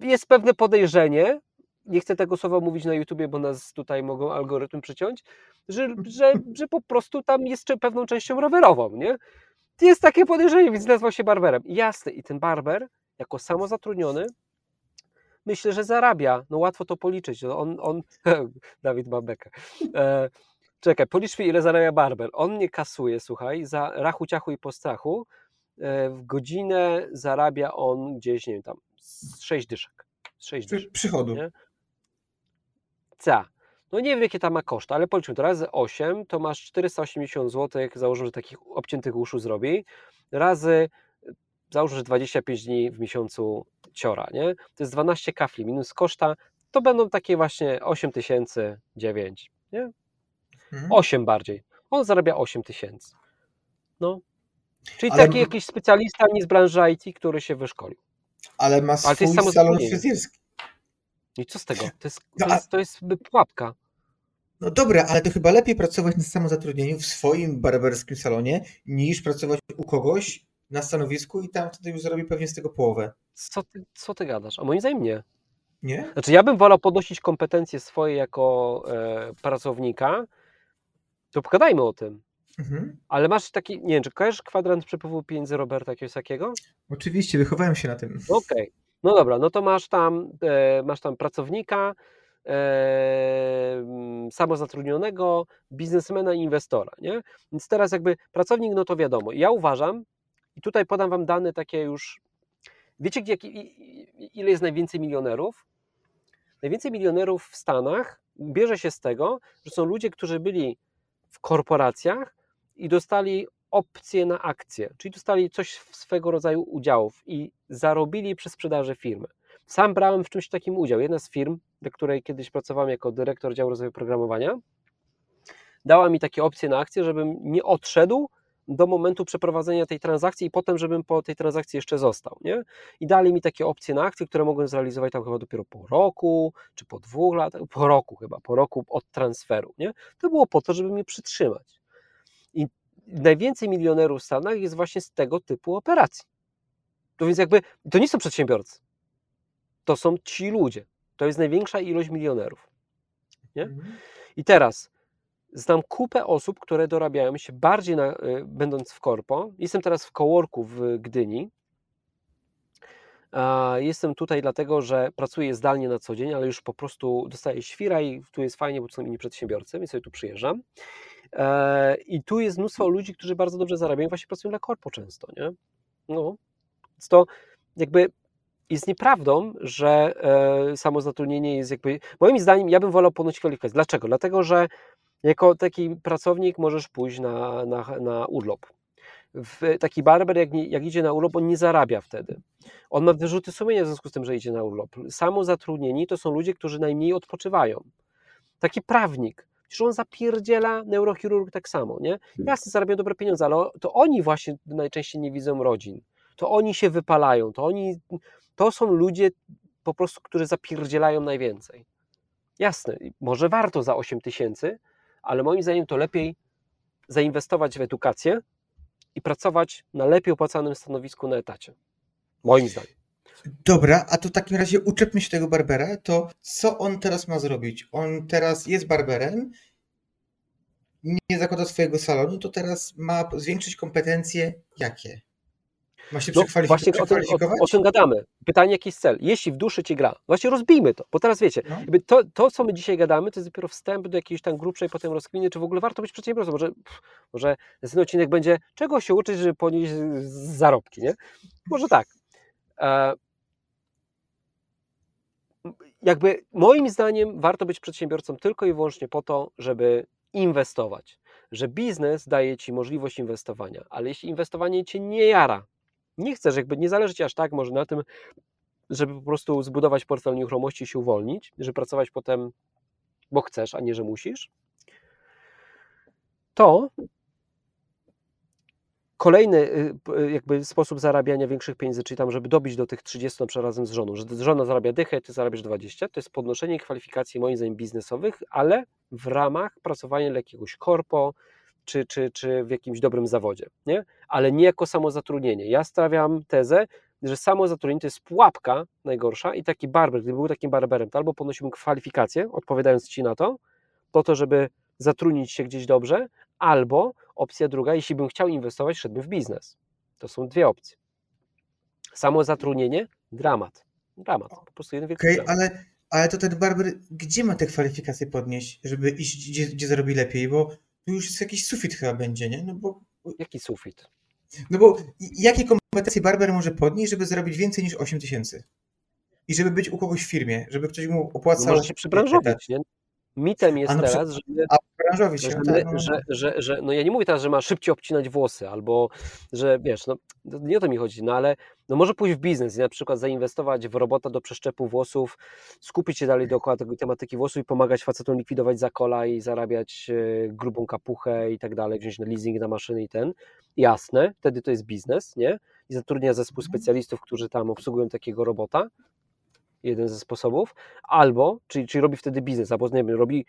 jest pewne podejrzenie, nie chcę tego słowa mówić na YouTubie, bo nas tutaj mogą algorytm przyciąć, że, że, że po prostu tam jest pewną częścią rowerową, nie? Jest takie podejrzenie, więc nazwał się barberem. I Jasne, i ten barber, jako samozatrudniony, myślę, że zarabia. No łatwo to policzyć. No on, on Dawid Babeka. E, czekaj, policz mi, ile zarabia barber. On nie kasuje, słuchaj, za rachu, ciachu i postrachu. E, w godzinę zarabia on gdzieś, nie wiem, tam z 6 dyszek. Z 6 dyszek. przy- przychodu. Nie? Ca. No nie wiem, jakie tam ma koszty, ale policzmy to razy 8, to masz 480 zł, założę, że takich obciętych uszu zrobi, razy, załóżmy, że 25 dni w miesiącu ciora, nie? To jest 12 kafli minus koszta, to będą takie właśnie 8 tysięcy, 9, nie? Mhm. 8 bardziej. On zarabia 8 tysięcy. No. Czyli Ale- taki jakiś specjalista nie z branży IT, który się wyszkolił. Ale ma Ale to swój jest salon fryzjerski. I co z tego? To jest, No to jest, to jest pułapka. No dobra, ale to chyba lepiej pracować na samozatrudnieniu w swoim barberskim salonie, niż pracować u kogoś na stanowisku i tam wtedy już zarobi pewnie z tego połowę. Co ty, co ty gadasz? A moim zdaniem nie. Nie? Znaczy, ja bym wolał podnosić kompetencje swoje jako e, pracownika, to pogadajmy o tym. Mhm. Ale masz taki, nie wiem, czy kojarzysz kwadrant przepływu pieniędzy Roberta Kiosakiego? Oczywiście, wychowałem się na tym. Okej. No dobra, no to masz tam, e, masz tam pracownika, samozatrudnionego, biznesmena i inwestora, nie? Więc teraz jakby pracownik, no to wiadomo. Ja uważam, i tutaj podam wam dane takie już, wiecie ile jest najwięcej milionerów? Najwięcej milionerów w Stanach bierze się z tego, że są ludzie, którzy byli w korporacjach i dostali opcje na akcje, czyli dostali coś swego rodzaju udziałów i zarobili przy sprzedaży firmy. Sam brałem w czymś takim udział. Jedna z firm, do której kiedyś pracowałem jako dyrektor działu rozwoju programowania, dała mi takie opcje na akcje, żebym nie odszedł do momentu przeprowadzenia tej transakcji i potem, żebym po tej transakcji jeszcze został. Nie? I dali mi takie opcje na akcje, które mogłem zrealizować tam chyba dopiero po roku, czy po dwóch latach, po roku chyba, po roku od transferu. Nie? To było po to, żeby mnie przytrzymać. I najwięcej milionerów w Stanach jest właśnie z tego typu operacji. To więc jakby, to nie są przedsiębiorcy. To są ci ludzie. To jest największa ilość milionerów. Nie? Mhm. I teraz znam kupę osób, które dorabiają się bardziej na, y, będąc w korpo. Jestem teraz w coworku w Gdyni. Jestem tutaj dlatego, że pracuję zdalnie na co dzień, ale już po prostu dostaję świra i tu jest fajnie, bo to są inni przedsiębiorcy, więc sobie tu przyjeżdżam. E, I tu jest mnóstwo ludzi, którzy bardzo dobrze zarabiają, właśnie pracują dla korpo często, nie? No, więc to jakby jest nieprawdą, że e, samozatrudnienie jest jakby. Moim zdaniem, ja bym wolał ponosić kwalifikacje. Dlaczego? Dlatego, że jako taki pracownik możesz pójść na, na, na urlop. W, taki barber, jak, nie, jak idzie na urlop, on nie zarabia wtedy. On ma wyrzuty sumienia w związku z tym, że idzie na urlop. Samozatrudnieni to są ludzie, którzy najmniej odpoczywają. Taki prawnik, Przecież on zapierdziela neurochirurg tak samo, nie? Jasne, zarabiają dobre pieniądze, ale to oni właśnie najczęściej nie widzą rodzin. To oni się wypalają, to oni, to są ludzie po prostu, którzy zapierdzielają najwięcej. Jasne, może warto za 8 tysięcy, ale moim zdaniem to lepiej zainwestować w edukację i pracować na lepiej opłacanym stanowisku na etacie. Moim zdaniem. Dobra, a to w takim razie uczepmy się tego Barbera, to co on teraz ma zrobić? On teraz jest Barberem, nie zakłada swojego salonu, to teraz ma zwiększyć kompetencje jakie? Ma się no, właśnie o tym, o, o tym gadamy. Pytanie, jaki jest cel? Jeśli w duszy ci gra, właśnie rozbijmy to, bo teraz wiecie, no. to, to, co my dzisiaj gadamy, to jest dopiero wstęp do jakiejś tam grubszej potem rozkminy, czy w ogóle warto być przedsiębiorcą. Może, pff, może ten odcinek będzie, czego się uczyć, żeby ponieść zarobki, nie? Może tak. E, jakby moim zdaniem warto być przedsiębiorcą tylko i wyłącznie po to, żeby inwestować. Że biznes daje ci możliwość inwestowania, ale jeśli inwestowanie cię nie jara, nie chcesz, jakby nie zależy ci aż tak może na tym, żeby po prostu zbudować portfel nieruchomości i się uwolnić, żeby pracować potem, bo chcesz, a nie, że musisz, to Kolejny y, y, jakby sposób zarabiania większych pieniędzy, czyli tam, żeby dobić do tych 30 na razem z żoną, że żona zarabia dychę, ty zarabiasz 20, to jest podnoszenie kwalifikacji moim zdaniem biznesowych, ale w ramach pracowania dla jakiegoś korpo, czy, czy, czy w jakimś dobrym zawodzie, nie? ale nie jako samozatrudnienie. Ja stawiam tezę, że samozatrudnienie to jest pułapka najgorsza i taki barber, gdyby był takim barberem, to albo podnosiłbym kwalifikacje, odpowiadając Ci na to, po to, żeby zatrudnić się gdzieś dobrze, albo opcja druga, jeśli bym chciał inwestować, szedłbym w biznes. To są dwie opcje. Samo zatrudnienie, dramat. Dramat, po prostu jeden wielki okay, ale, ale to ten barber, gdzie ma te kwalifikacje podnieść, żeby iść, gdzie, gdzie zarobi lepiej, bo tu już jest jakiś sufit chyba będzie, nie? No bo... Jaki sufit? No bo jakie kompetencje barber może podnieść, żeby zarobić więcej niż 8 tysięcy? I żeby być u kogoś w firmie, żeby ktoś mu opłacał... No może się przybranżowić, nie? Mitem jest a teraz, że, a branżowi się, że, tak, no. że, że, że, no ja nie mówię teraz, że ma szybciej obcinać włosy, albo że wiesz, no nie o to mi chodzi, no ale no może pójść w biznes i na przykład zainwestować w robota do przeszczepu włosów, skupić się dalej dookoła tego tematyki włosów i pomagać facetom likwidować zakola i zarabiać e, grubą kapuchę i tak dalej, wziąć na leasing na maszyny i ten. Jasne, wtedy to jest biznes, nie? I zatrudnia zespół mhm. specjalistów, którzy tam obsługują takiego robota, jeden ze sposobów, albo, czyli, czyli robi wtedy biznes, albo nie wiem, robi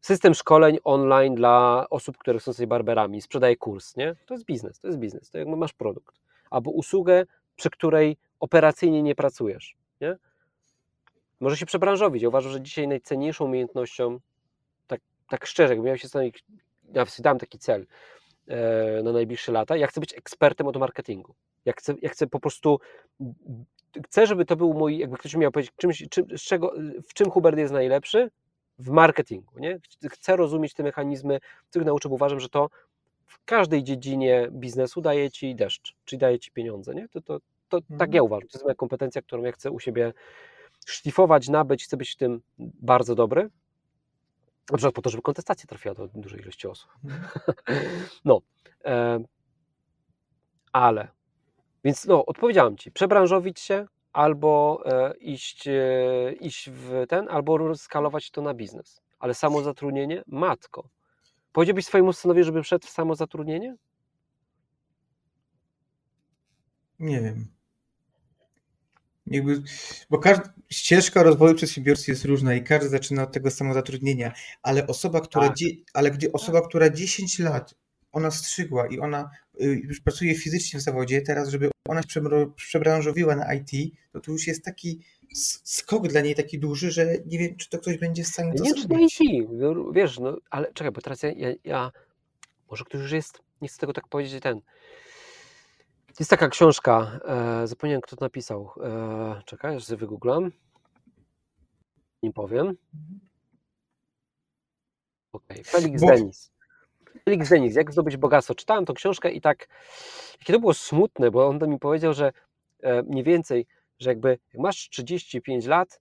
system szkoleń online dla osób, które są sobie barberami, sprzedaje kurs, nie? To jest biznes, to jest biznes, to jakby masz produkt. Albo usługę, przy której operacyjnie nie pracujesz, nie? Może się przebranżowić. Ja uważam, że dzisiaj najcenniejszą umiejętnością, tak, tak szczerze, jakbym miał się stanowić, ja dam taki cel e, na najbliższe lata, ja chcę być ekspertem od marketingu. Ja chcę, ja chcę po prostu chcę, żeby to był mój, jakby ktoś miał powiedzieć, czymś, czym, czego, w czym Hubert jest najlepszy? W marketingu. Nie? Chcę rozumieć te mechanizmy, których nauczę, bo uważam, że to w każdej dziedzinie biznesu daje ci deszcz, czyli daje ci pieniądze. Nie? To, to, to mhm. tak ja uważam. To jest moja kompetencja, którą ja chcę u siebie szlifować, nabyć, chcę być w tym bardzo dobry. Na przykład po to, żeby kontestacja trafiła do dużej ilości osób. Mhm. no. E, ale więc no, odpowiedziałem Ci, przebranżowić się albo e, iść, e, iść w ten, albo skalować to na biznes. Ale samozatrudnienie? Matko. Powiedziałbyś swojemu synowi, żeby wszedł w samozatrudnienie? Nie wiem. Jakby, bo każda ścieżka rozwoju przedsiębiorstwa jest różna i każdy zaczyna od tego samozatrudnienia, ale osoba, która, tak. ale gdzie osoba, która 10 lat ona strzygła i ona y, już pracuje fizycznie w zawodzie, teraz żeby ona się przebranżowiła na IT, to tu już jest taki skok dla niej taki duży, że nie wiem, czy to ktoś będzie w stanie to Nie czy na IT, wiesz, no, ale czekaj, bo teraz ja, ja, ja, może ktoś już jest, nie chcę tego tak powiedzieć, ten, jest taka książka, e, zapomniałem kto to napisał, e, czekaj, aż sobie wygooglam, nie powiem. Mhm. Okej, okay. Felix bo, Denis. Felix Denis, jak zdobyć bogactwo. Czytałem tą książkę i tak, jakie to było smutne, bo on mi powiedział, że e, mniej więcej, że jakby jak masz 35 lat,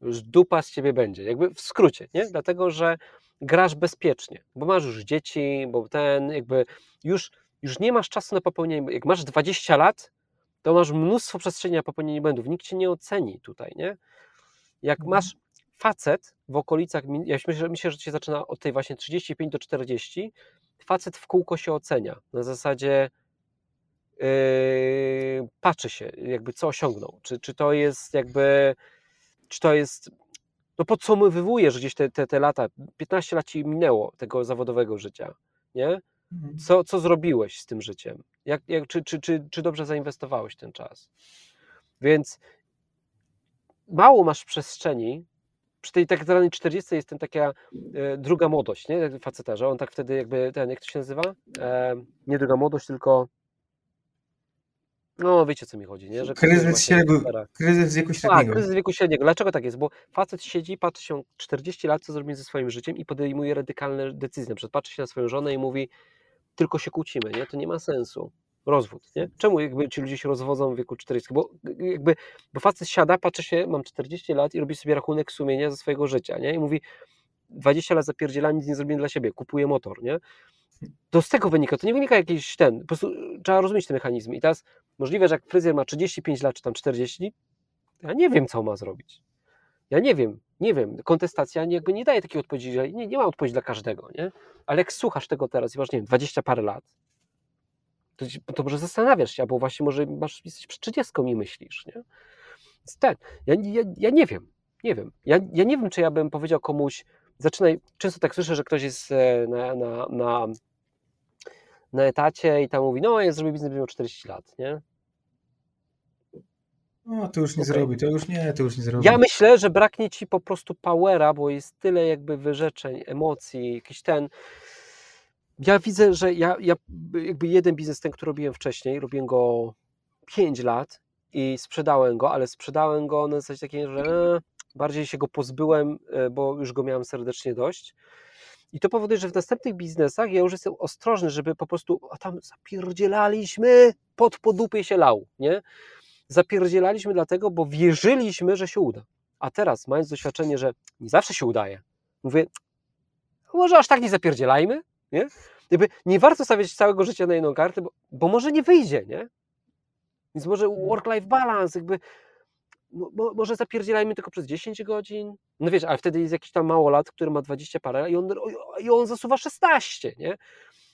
już dupa z ciebie będzie. Jakby w skrócie, nie? Dlatego, że grasz bezpiecznie, bo masz już dzieci, bo ten jakby już, już nie masz czasu na popełnienie. Jak masz 20 lat, to masz mnóstwo przestrzeni na popełnienie błędów. Nikt cię nie oceni tutaj, nie? Jak Mhm. masz facet w okolicach, ja myślę, myślę, że się zaczyna od tej właśnie 35 do 40, facet w kółko się ocenia. Na zasadzie yy, patrzy się, jakby co osiągnął. Czy, czy to jest jakby, czy to jest, no podsumowywuje, że gdzieś te, te, te lata, 15 lat ci minęło tego zawodowego życia, nie? Mhm. Co, co zrobiłeś z tym życiem? Jak, jak, czy, czy, czy, czy dobrze zainwestowałeś ten czas? Więc mało masz przestrzeni. Przy tej tak zwanej 40 jest ten taka e, druga młodość, nie? Faceta, że on tak wtedy jakby ten, jak to się nazywa? E, nie druga młodość, tylko no wiecie co mi chodzi, nie? Że Kryzys właśnie średniego-. Kryzys wieku Tak, średniego. kryzys wieku średniego. Dlaczego tak jest? Bo facet siedzi, patrzy się 40 lat, co zrobi ze swoim życiem i podejmuje radykalne decyzje. Na przykład patrzy się na swoją żonę i mówi, tylko się kłócimy, nie? To nie ma sensu. Rozwód, nie? Czemu jakby ci ludzie się rozwodzą w wieku 40? Bo jakby, bo facet siada, patrzy się, mam 40 lat i robi sobie rachunek sumienia ze swojego życia, nie? I mówi, 20 lat zapierdzielam, nic nie zrobiłem dla siebie, kupuję motor, nie? To z tego wynika, to nie wynika jakiś ten, po prostu trzeba rozumieć te mechanizmy. I teraz możliwe, że jak fryzjer ma 35 lat, czy tam 40, ja nie wiem, co ma zrobić. Ja nie wiem, nie wiem. Kontestacja jakby nie daje takiej odpowiedzi, że nie, nie ma odpowiedzi dla każdego, nie? Ale jak słuchasz tego teraz i masz, nie wiem, 20 parę lat, to, może zastanawiasz się, albo właśnie może masz, jesteś przed 30 i myślisz, nie? Więc ten, ja, ja, ja nie wiem, nie wiem. Ja, ja nie wiem, czy ja bym powiedział komuś, zaczynaj, często tak słyszę, że ktoś jest e, na, na, na, na etacie i tam mówi, no ja zrobię biznes, miał 40 lat, nie? No, to już nie Okej. zrobi, to już nie, to już nie zrobi. Ja myślę, że braknie ci po prostu powera, bo jest tyle jakby wyrzeczeń, emocji, jakiś ten. Ja widzę, że ja, ja jakby jeden biznes, ten, który robiłem wcześniej, robiłem go 5 lat i sprzedałem go, ale sprzedałem go na zasadzie takiej, że bardziej się go pozbyłem, e, bo już go miałem serdecznie dość. I to powoduje, że w następnych biznesach ja już jestem ostrożny, żeby po prostu, a tam zapierdzielaliśmy, pod podupie się lał, nie? Zapierdzielaliśmy dlatego, bo wierzyliśmy, że się uda. A teraz, mając doświadczenie, że nie zawsze się udaje, mówię, może aż tak nie zapierdzielajmy, nie? Jakby nie warto stawiać całego życia na jedną kartę, bo, bo może nie wyjdzie, nie? Więc może work-life balance, jakby mo, mo, może zapierdzielajmy tylko przez 10 godzin. No wiesz, ale wtedy jest jakiś tam małolat, który ma 20 parę i on, i on zasuwa 16, nie?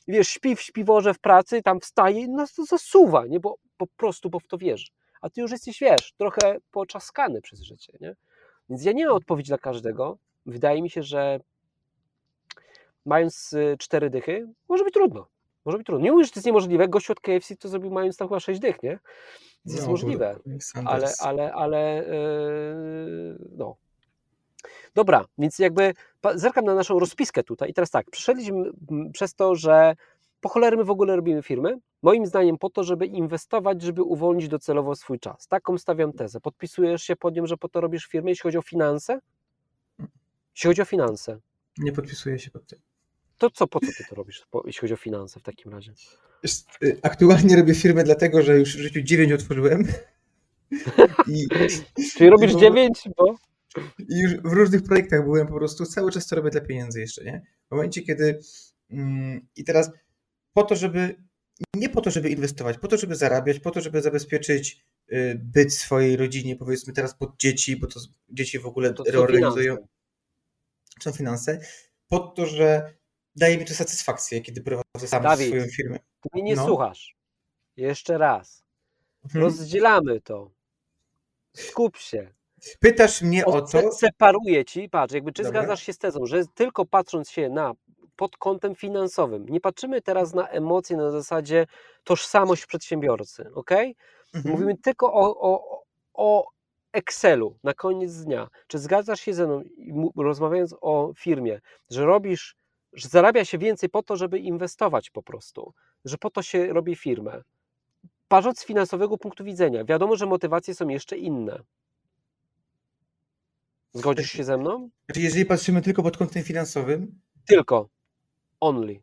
I wiesz, śpi w śpiworze w pracy, tam wstaje i no, to zasuwa, nie? Bo po prostu, bo w to wierzy. A ty już jesteś, wiesz, trochę poczaskany przez życie, nie? Więc ja nie mam odpowiedzi dla każdego. Wydaje mi się, że mając y, cztery dychy, może być trudno. Może być trudno. Nie mówię, że to jest niemożliwe. Gościu od KFC to zrobił mając tam chyba sześć dych, nie? Więc jest No, możliwe. to- Ale, ale, ale yy, no. Dobra, więc jakby zerkam na naszą rozpiskę tutaj i teraz tak, przeszedliśmy mm, przez to, że po cholery my w ogóle robimy firmy. Moim zdaniem po to, żeby inwestować, żeby uwolnić docelowo swój czas. Taką stawiam tezę. Podpisujesz się pod nią, że po to robisz firmę, jeśli chodzi o finanse? Jeśli chodzi o finanse, Nie podpisuję się pod tym. To co, po co ty to robisz, jeśli chodzi o finanse w takim razie? Y, Aktualnie robię firmę dlatego, że już w życiu 9 otworzyłem. I, Czyli robisz bo- dziewięć, bo... I już w różnych projektach byłem po prostu, cały czas to robię dla pieniędzy jeszcze, nie? W momencie, kiedy mm, i teraz po to, żeby nie po to, żeby inwestować, po to, żeby zarabiać, po to, żeby zabezpieczyć y, byt swojej rodzinie, powiedzmy teraz pod dzieci, bo to dzieci w ogóle To reorganizują, finanse. są finanse, po to, że daje mi to satysfakcję, kiedy prowadzę sam Dawid. swoją firmę. Ty mnie nie No. słuchasz. Jeszcze raz. Mhm. Rozdzielamy to. Skup się. Pytasz mnie o Se- to, Separuję ci, patrz, jakby czy Dobra. zgadzasz się z tezą, że tylko patrząc się na pod kątem finansowym, nie patrzymy teraz na emocje na zasadzie tożsamość przedsiębiorcy, ok? Mhm. Mówimy tylko o, o, o Excelu na koniec dnia. Czy zgadzasz się ze mną, rozmawiając o firmie, że robisz, że zarabia się więcej po to, żeby inwestować po prostu, że po to się robi firmę. Patrząc z finansowego punktu widzenia, wiadomo, że motywacje są jeszcze inne. Zgodzisz się ze mną? Znaczy, jeżeli patrzymy tylko pod kątem finansowym, Tylko. Only.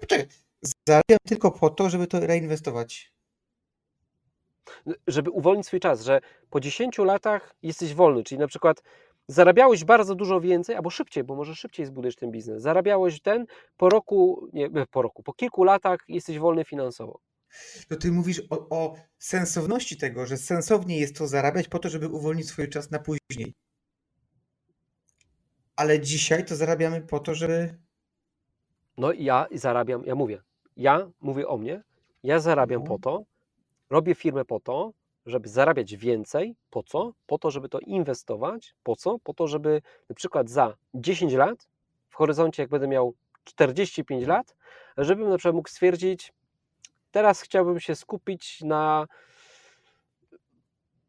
Poczekaj, zarabiam tylko po to, żeby to reinwestować. Żeby uwolnić swój czas, że po 10 latach jesteś wolny, czyli na przykład zarabiałeś bardzo dużo więcej, albo szybciej, bo może szybciej zbudujesz ten biznes. Zarabiałeś ten, po roku, nie, po roku, po kilku latach jesteś wolny finansowo. To ty mówisz o, o sensowności tego, że sensownie jest to zarabiać po to, żeby uwolnić swój czas na później. Ale dzisiaj to zarabiamy po to, żeby. No i ja zarabiam, ja mówię, ja mówię o mnie, ja zarabiam Mhm. po to, robię firmę po to, żeby zarabiać więcej. Po co? Po to, żeby to inwestować. Po co? Po to, żeby na przykład za 10 lat, w horyzoncie jak będę miał 45 lat, żebym na przykład mógł stwierdzić, teraz chciałbym się skupić na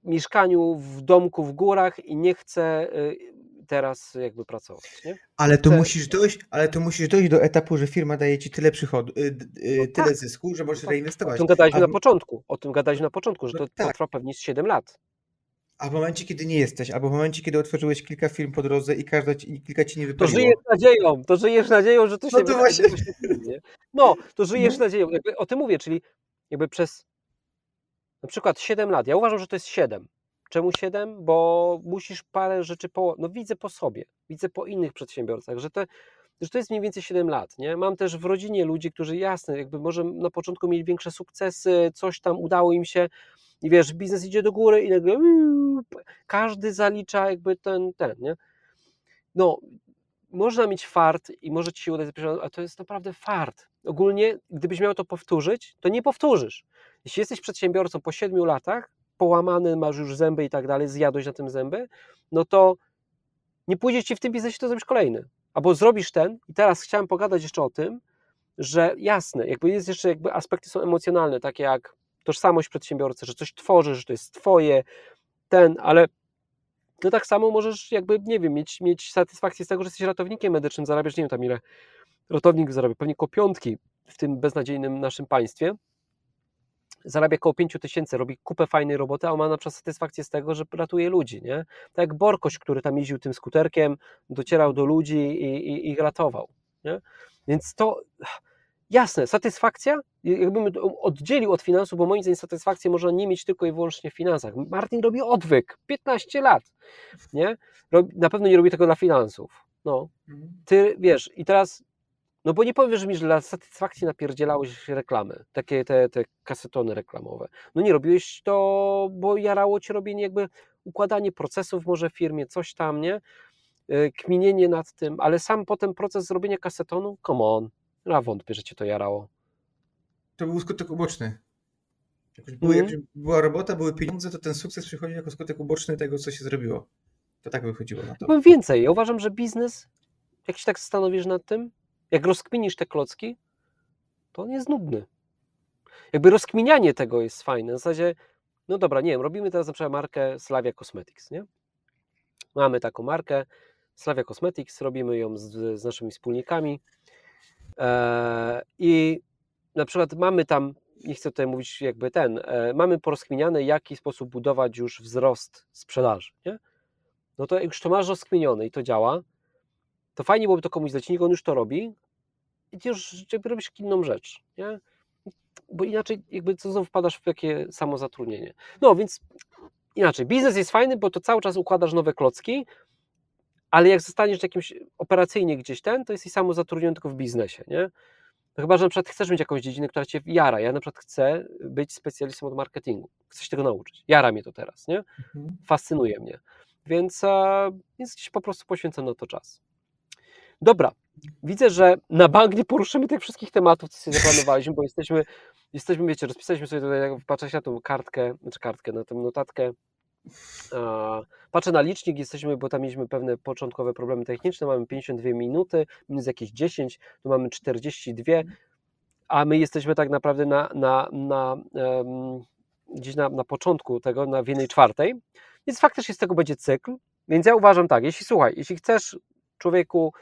mieszkaniu w domku w górach i nie chcę y, teraz jakby pracować. Nie? Ale to musisz dojść, ale to musisz dojść do etapu, że firma daje ci tyle przychodu, y, d- y, No tyle tak. zysku, że możesz tak. O reinwestować. tym gadaliśmy A na początku. O tym gadaliśmy na początku, że No to tak. potrwa pewnie z 7 lat. A w momencie, kiedy nie jesteś, albo w momencie, kiedy otworzyłeś kilka firm po drodze i każda i kilka ci nie To wypaliło. żyjesz nadzieją, to żyjesz nadzieją, że to się No to właśnie. to się? No, to żyjesz No. nadzieją. Jakby o tym mówię, czyli jakby przez na przykład 7 lat. Ja uważam, że to jest 7. Czemu 7? Bo musisz parę rzeczy po. No widzę po sobie, widzę po innych przedsiębiorcach, że to, że to jest mniej więcej 7 lat. Nie? Mam też w rodzinie ludzi, którzy jasne, jakby może na początku mieli większe sukcesy, coś tam udało im się i wiesz, biznes idzie do góry i nagle każdy zalicza jakby ten, ten, nie? No, można mieć fart i może ci się udać, a to jest naprawdę fart. Ogólnie, gdybyś miał to powtórzyć, to nie powtórzysz. Jeśli jesteś przedsiębiorcą po 7 latach, połamany, masz już zęby i tak dalej, zjadłeś na tym zęby, no to nie pójdzie ci w tym biznesie, to zrobisz kolejny. Albo zrobisz ten, i teraz chciałem pogadać jeszcze o tym, że jasne, jakby jest jeszcze jakby aspekty są emocjonalne, takie jak tożsamość przedsiębiorcy, że coś tworzysz, że to jest twoje, ten, ale to tak samo możesz jakby, nie wiem, mieć, mieć satysfakcję z tego, że jesteś ratownikiem medycznym, zarabiasz, nie wiem tam ile ratownik zarabia, pewnie koło piątki w tym beznadziejnym naszym państwie, zarabia około 5 tysięcy, robi kupę fajnej roboty, a on ma na przykład satysfakcję z tego, że ratuje ludzi, nie? Tak jak Borkoś, który tam jeździł tym skuterkiem, docierał do ludzi i, i ich ratował, nie? Więc to, jasne, satysfakcja, jakbym oddzielił od finansów, bo moim zdaniem satysfakcję można nie mieć tylko i wyłącznie w finansach. Martin robi odwyk, 15 lat, nie? Robi, na pewno nie robi tego dla finansów, no. Mhm. Ty, wiesz, i teraz no bo nie powiesz mi, że dla satysfakcji napierdzielałeś reklamy, takie te, te kasetony reklamowe. No nie robiłeś to, bo jarało cię robienie jakby układanie procesów może w firmie, coś tam, nie? Yy, Kminienie nad tym, ale sam potem proces zrobienia kasetonu, come on, ja wątpię, że cię to jarało. To był skutek uboczny. Jak już były, Mhm. była robota, były pieniądze, to ten sukces przychodził jako skutek uboczny tego, co się zrobiło. To tak wychodziło na to. Powiem więcej, ja uważam, że biznes, jak się tak zastanowisz nad tym, jak rozkminisz te klocki, to on jest nudny. Jakby rozkminianie tego jest fajne. W zasadzie, no dobra, nie wiem, robimy teraz na przykład markę Slavia Cosmetics, nie? Mamy taką markę Slavia Cosmetics, robimy ją z, z naszymi wspólnikami e, i na przykład mamy tam, nie chcę tutaj mówić jakby ten, e, mamy porozkminiane, jaki sposób budować już wzrost sprzedaży, nie? No to już to masz rozkminione i to działa, to fajnie byłoby to komuś zlecić, niech on już to robi i ty już jakby robisz inną rzecz, nie? Bo inaczej jakby co znowu wpadasz w takie samo zatrudnienie. No więc inaczej, biznes jest fajny, bo to cały czas układasz nowe klocki, ale jak zostaniesz jakimś operacyjnie gdzieś ten, to jesteś samo zatrudniony tylko w biznesie, nie? No chyba, że na przykład chcesz mieć jakąś dziedzinę, która cię jara. Ja na przykład chcę być specjalistą od marketingu. Chcę się tego nauczyć. Jara mnie to teraz, nie? Mhm. fascynuje mnie. Więc, e, więc gdzieś po prostu poświęcam na to czas. Dobra, widzę, że na bank nie poruszymy tych wszystkich tematów, co sobie zaplanowaliśmy, bo jesteśmy, jesteśmy, wiecie, rozpisaliśmy sobie tutaj, jak patrzę na tą kartkę, znaczy kartkę, na tę notatkę, patrzę na licznik, jesteśmy, bo tam mieliśmy pewne początkowe problemy techniczne, mamy 52 minuty, minus jakieś 10, tu mamy 42, a my jesteśmy tak naprawdę na, na, na em, gdzieś na, na początku tego, na w jednej czwartej, więc faktycznie z tego będzie cykl, więc ja uważam tak, jeśli słuchaj, jeśli chcesz człowieku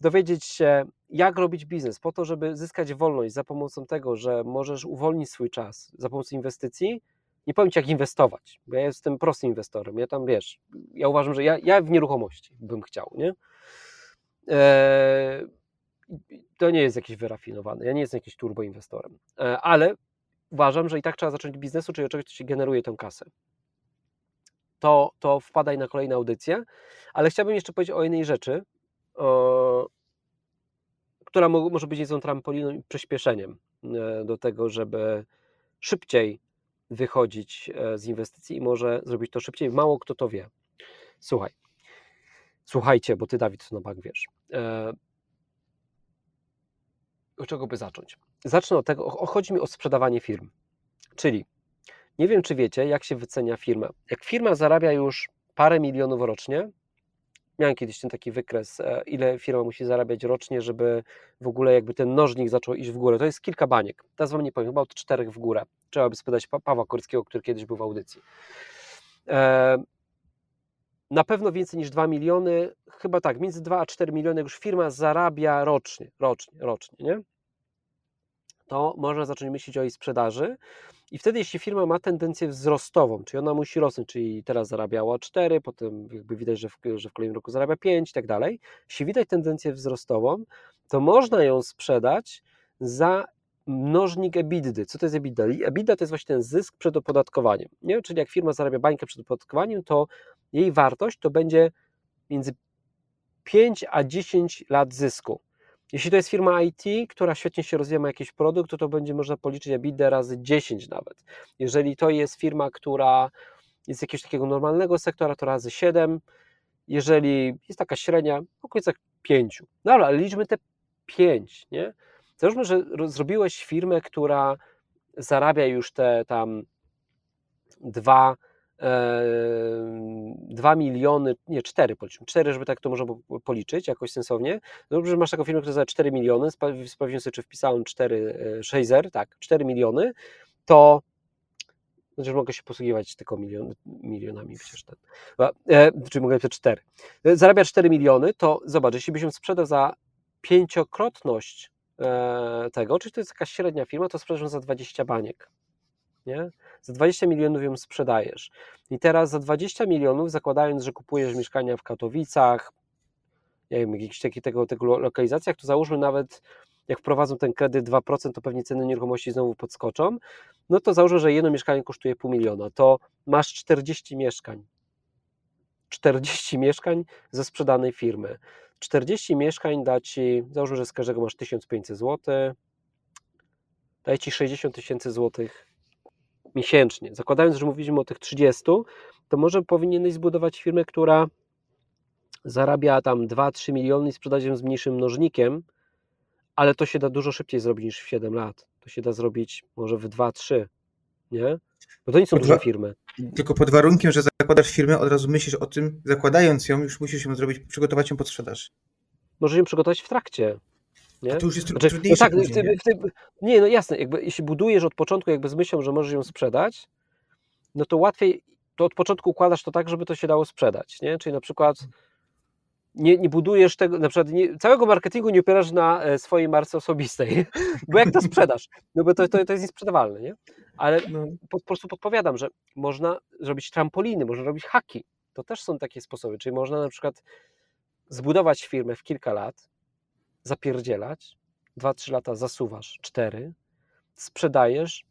dowiedzieć się, jak robić biznes, po to, żeby zyskać wolność za pomocą tego, że możesz uwolnić swój czas za pomocą inwestycji, nie powiem Ci, jak inwestować, bo ja jestem prostym inwestorem, ja tam, wiesz, ja uważam, że ja, ja w nieruchomości bym chciał, nie? Eee, to nie jest jakiś wyrafinowany, ja nie jestem jakimś turboinwestorem, e, ale uważam, że i tak trzeba zacząć biznesu, czyli od czegoś, co ci generuje tę kasę. To, to wpadaj na kolejne audycje, ale chciałbym jeszcze powiedzieć o jednej rzeczy, która mo, może być niezłą trampoliną i przyspieszeniem e, do tego, żeby szybciej wychodzić e, z inwestycji i może zrobić to szybciej. Mało kto to wie. Słuchaj, słuchajcie, bo ty, Dawid, na bank wiesz. E, od czego by zacząć? Zacznę od tego, chodzi mi o sprzedawanie firm. Czyli nie wiem, czy wiecie, jak się wycenia firma. Jak firma zarabia już parę milionów rocznie, miałem kiedyś ten taki wykres, e, ile firma musi zarabiać rocznie, żeby w ogóle jakby ten nożnik zaczął iść w górę. To jest kilka baniek. Teraz wam nie powiem, chyba od czterech w górę. Trzeba by spytać Pawła Korskiego, który kiedyś był w audycji. E, na pewno więcej niż 2 miliony, chyba tak, między 2 a 4 miliony już firma zarabia rocznie, rocznie, rocznie, nie? To można zacząć myśleć o jej sprzedaży i wtedy jeśli firma ma tendencję wzrostową, czyli ona musi rosnąć, czyli teraz zarabiała 4, potem jakby widać, że w, że w kolejnym roku zarabia 5 i tak dalej, jeśli widać tendencję wzrostową, to można ją sprzedać za mnożnik EBITDA. Co to jest EBITDA? EBITDA to jest właśnie ten zysk przed opodatkowaniem. Nie? Czyli jak firma zarabia bańkę przed opodatkowaniem, to jej wartość to będzie między 5 a 10 lat zysku. Jeśli to jest firma IT, która świetnie się rozwija, ma jakiś produkt, to to będzie można policzyć EBITDA razy 10 nawet. Jeżeli to jest firma, która jest jakiegoś takiego normalnego sektora, to razy 7. Jeżeli jest taka średnia, w okolicach 5. No ale liczmy te 5, nie? Załóżmy, że zrobiłeś firmę, która zarabia już te tam 2 2 miliony, nie 4 policzmy, 4, żeby tak to można policzyć jakoś sensownie. Dobrze, że masz taką firmę, która za 4 miliony, sprawdziłem sobie, czy wpisałem 4, 6 tak, 4 miliony, to znaczy mogę się posługiwać tylko milion, milionami przecież ten, e, czy mogę powiedzieć 4. Zarabia 4 miliony, to zobacz, jeśli byś ją sprzedał za pięciokrotność e, tego, czyli to jest jakaś średnia firma, to sprzedasz za 20 baniek. Nie? Za 20 milionów ją sprzedajesz. I teraz za 20 milionów, zakładając, że kupujesz mieszkania w Katowicach, nie wiem, jakichś takich tego, tego lokalizacjach, to załóżmy nawet, jak wprowadzą ten kredyt 2%, to pewnie ceny nieruchomości znowu podskoczą, no to załóżmy, że jedno mieszkanie kosztuje pół miliona, to masz 40 mieszkań. 40 mieszkań ze sprzedanej firmy. 40 mieszkań da Ci, załóżmy, że z każdego masz 1500 zł, daje Ci 60 tysięcy złotych miesięcznie. Zakładając, że mówiliśmy o tych 30, to może powinieneś zbudować firmę, która zarabia tam 2-3 miliony i sprzedać ją z mniejszym mnożnikiem, ale to się da dużo szybciej zrobić niż w 7 lat. To się da zrobić może w 2-3, nie? Bo to nie są duże firmy. Tylko pod warunkiem, że zakładasz firmę, od razu myślisz o tym, zakładając ją, już musisz ją zrobić, przygotować ją pod sprzedaż. Możesz ją przygotować w trakcie. Nie? to już jest znaczy. No tak, później, nie? W ty, nie, no jasne, jakby, jeśli budujesz od początku jakby z myślą, że możesz ją sprzedać, no to łatwiej, to od początku układasz to tak, żeby to się dało sprzedać, nie? Czyli na przykład nie, nie budujesz tego, na przykład nie, całego marketingu nie opierasz na e, swojej marce osobistej, bo jak to sprzedasz? No bo to, to, to jest niesprzedawalne, nie? Ale no. po, po prostu podpowiadam, że można zrobić trampoliny, można robić haki. To też są takie sposoby, czyli można na przykład zbudować firmę w kilka lat, zapierdzielać, 2-3 lata zasuwasz, 4, sprzedajesz,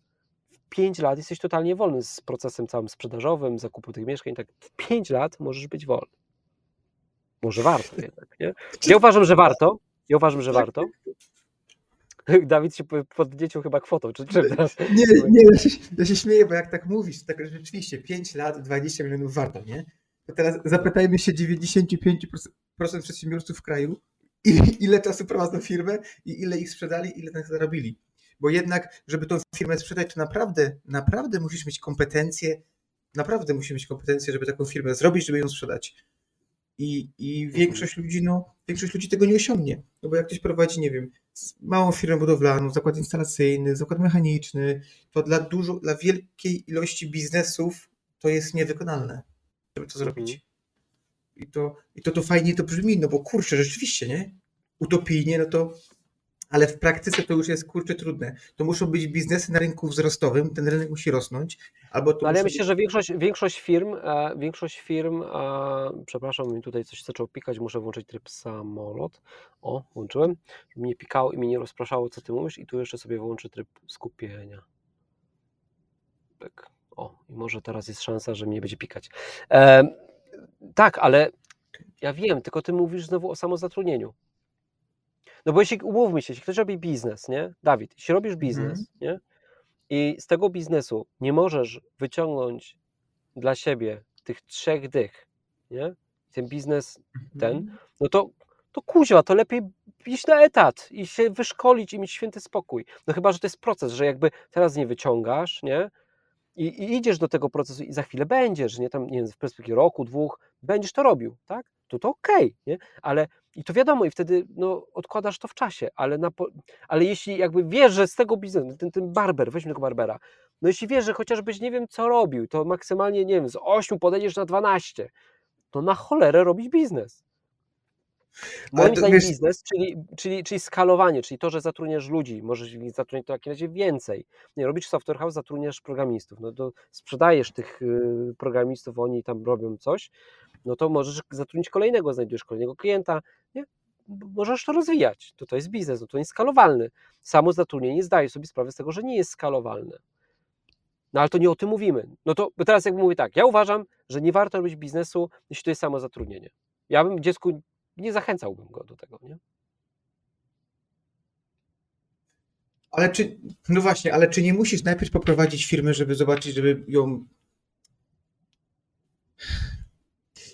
w 5 lat jesteś totalnie wolny z procesem całym sprzedażowym, zakupu tych mieszkań, tak 5 lat możesz być wolny. Może warto jednak, nie? Ja uważam, że warto. Ja uważam, że warto. Dawid się podniecił chyba kwotą, czy czym teraz? Nie, nie, ja się, ja się śmieję, bo jak tak mówisz, to tak rzeczywiście 5 lat, 20 milionów warto, nie? To teraz zapytajmy się 95% przedsiębiorców w kraju, ile czasu prowadzą firmę i ile ich sprzedali, ile tak zarobili. Bo jednak, żeby tą firmę sprzedać, to naprawdę, naprawdę musisz mieć kompetencje, naprawdę musisz mieć kompetencje, żeby taką firmę zrobić, żeby ją sprzedać. I, i mhm. większość ludzi, no, większość ludzi tego nie osiągnie. No bo jak ktoś prowadzi, nie wiem, małą firmę budowlaną, zakład instalacyjny, zakład mechaniczny, to dla dużo, dla wielkiej ilości biznesów to jest niewykonalne, żeby to zrobić. I to, i to, to fajnie to brzmi, no bo kurczę, rzeczywiście, nie? Utopijnie, no to ale w praktyce to już jest kurczę trudne. To muszą być biznesy na rynku wzrostowym, ten rynek musi rosnąć. Albo to No, ale ja myślę, że większość, większość firm, e, większość firm, e, przepraszam, mi tutaj coś zaczął pikać, muszę włączyć tryb samolot. O, włączyłem, żeby mnie pikało i mnie nie rozpraszało, co ty mówisz i tu jeszcze sobie włączę tryb skupienia. Tak. O, i może teraz jest szansa, że mnie będzie pikać. E, tak, ale ja wiem, tylko ty mówisz znowu o samozatrudnieniu. No bo jeśli, umówmy się, jeśli ktoś robi biznes, nie? Dawid, jeśli robisz biznes, Mhm. nie? I z tego biznesu nie możesz wyciągnąć dla siebie tych trzech dych, nie? Ten biznes ten, Mhm. no to, to kuźwa, to lepiej iść na etat i się wyszkolić i mieć święty spokój. No chyba, że to jest proces, że jakby teraz nie wyciągasz, nie? I, I idziesz do tego procesu i za chwilę będziesz, nie? Tam, nie wiem, w perspektywie roku, dwóch, będziesz to robił, tak? To to okej, nie? Ale i to wiadomo, i wtedy no, odkładasz to w czasie, ale, na, ale jeśli jakby wiesz, że z tego biznesu, ten, ten barber, weźmy tego barbera, no jeśli wiesz, że chociażbyś nie wiem co robił, to maksymalnie, nie wiem, z 8 podejdziesz na 12, to na cholerę robić biznes. Moim zdaniem wiesz- biznes, czyli, czyli, czyli skalowanie, czyli to, że zatrudniasz ludzi, możesz ich zatrudniać to w takim razie więcej. Nie, robisz software house, zatrudniasz programistów, no to sprzedajesz tych y, programistów, oni tam robią coś, no to możesz zatrudnić kolejnego, znajdujesz kolejnego klienta, nie? Możesz to rozwijać, to to jest biznes, no to jest skalowalny. Samo zatrudnienie zdaje sobie sprawę z tego, że nie jest skalowalne. No ale to nie o tym mówimy. No to teraz jakby mówię tak, ja uważam, że nie warto robić biznesu, jeśli to jest samo zatrudnienie. Ja bym dziecku nie zachęcałbym go do tego, nie? Ale czy, no właśnie, ale czy nie musisz najpierw poprowadzić firmę, żeby zobaczyć, żeby ją.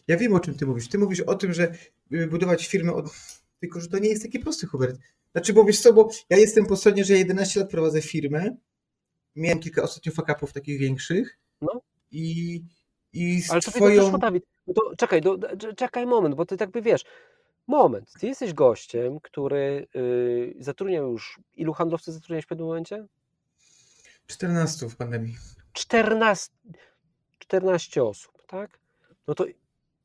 Ja wiem, o czym ty mówisz. Ty mówisz o tym, że y, budować firmę od. Tylko, że to nie jest takie proste, Hubert. Znaczy, bo wiesz co, bo ja jestem po stronie, że 11 lat prowadzę firmę. Miałem kilka ostatnio fakapów takich większych. No. I, i z Ale to twoją. Dawid. No to czekaj, do, czekaj moment, bo ty tak by wiesz. Moment, ty jesteś gościem, który y, zatrudniał już. Ilu handlowców zatrudniałeś w pewnym momencie? 14 w pandemii. 14, 14 osób, tak? No to,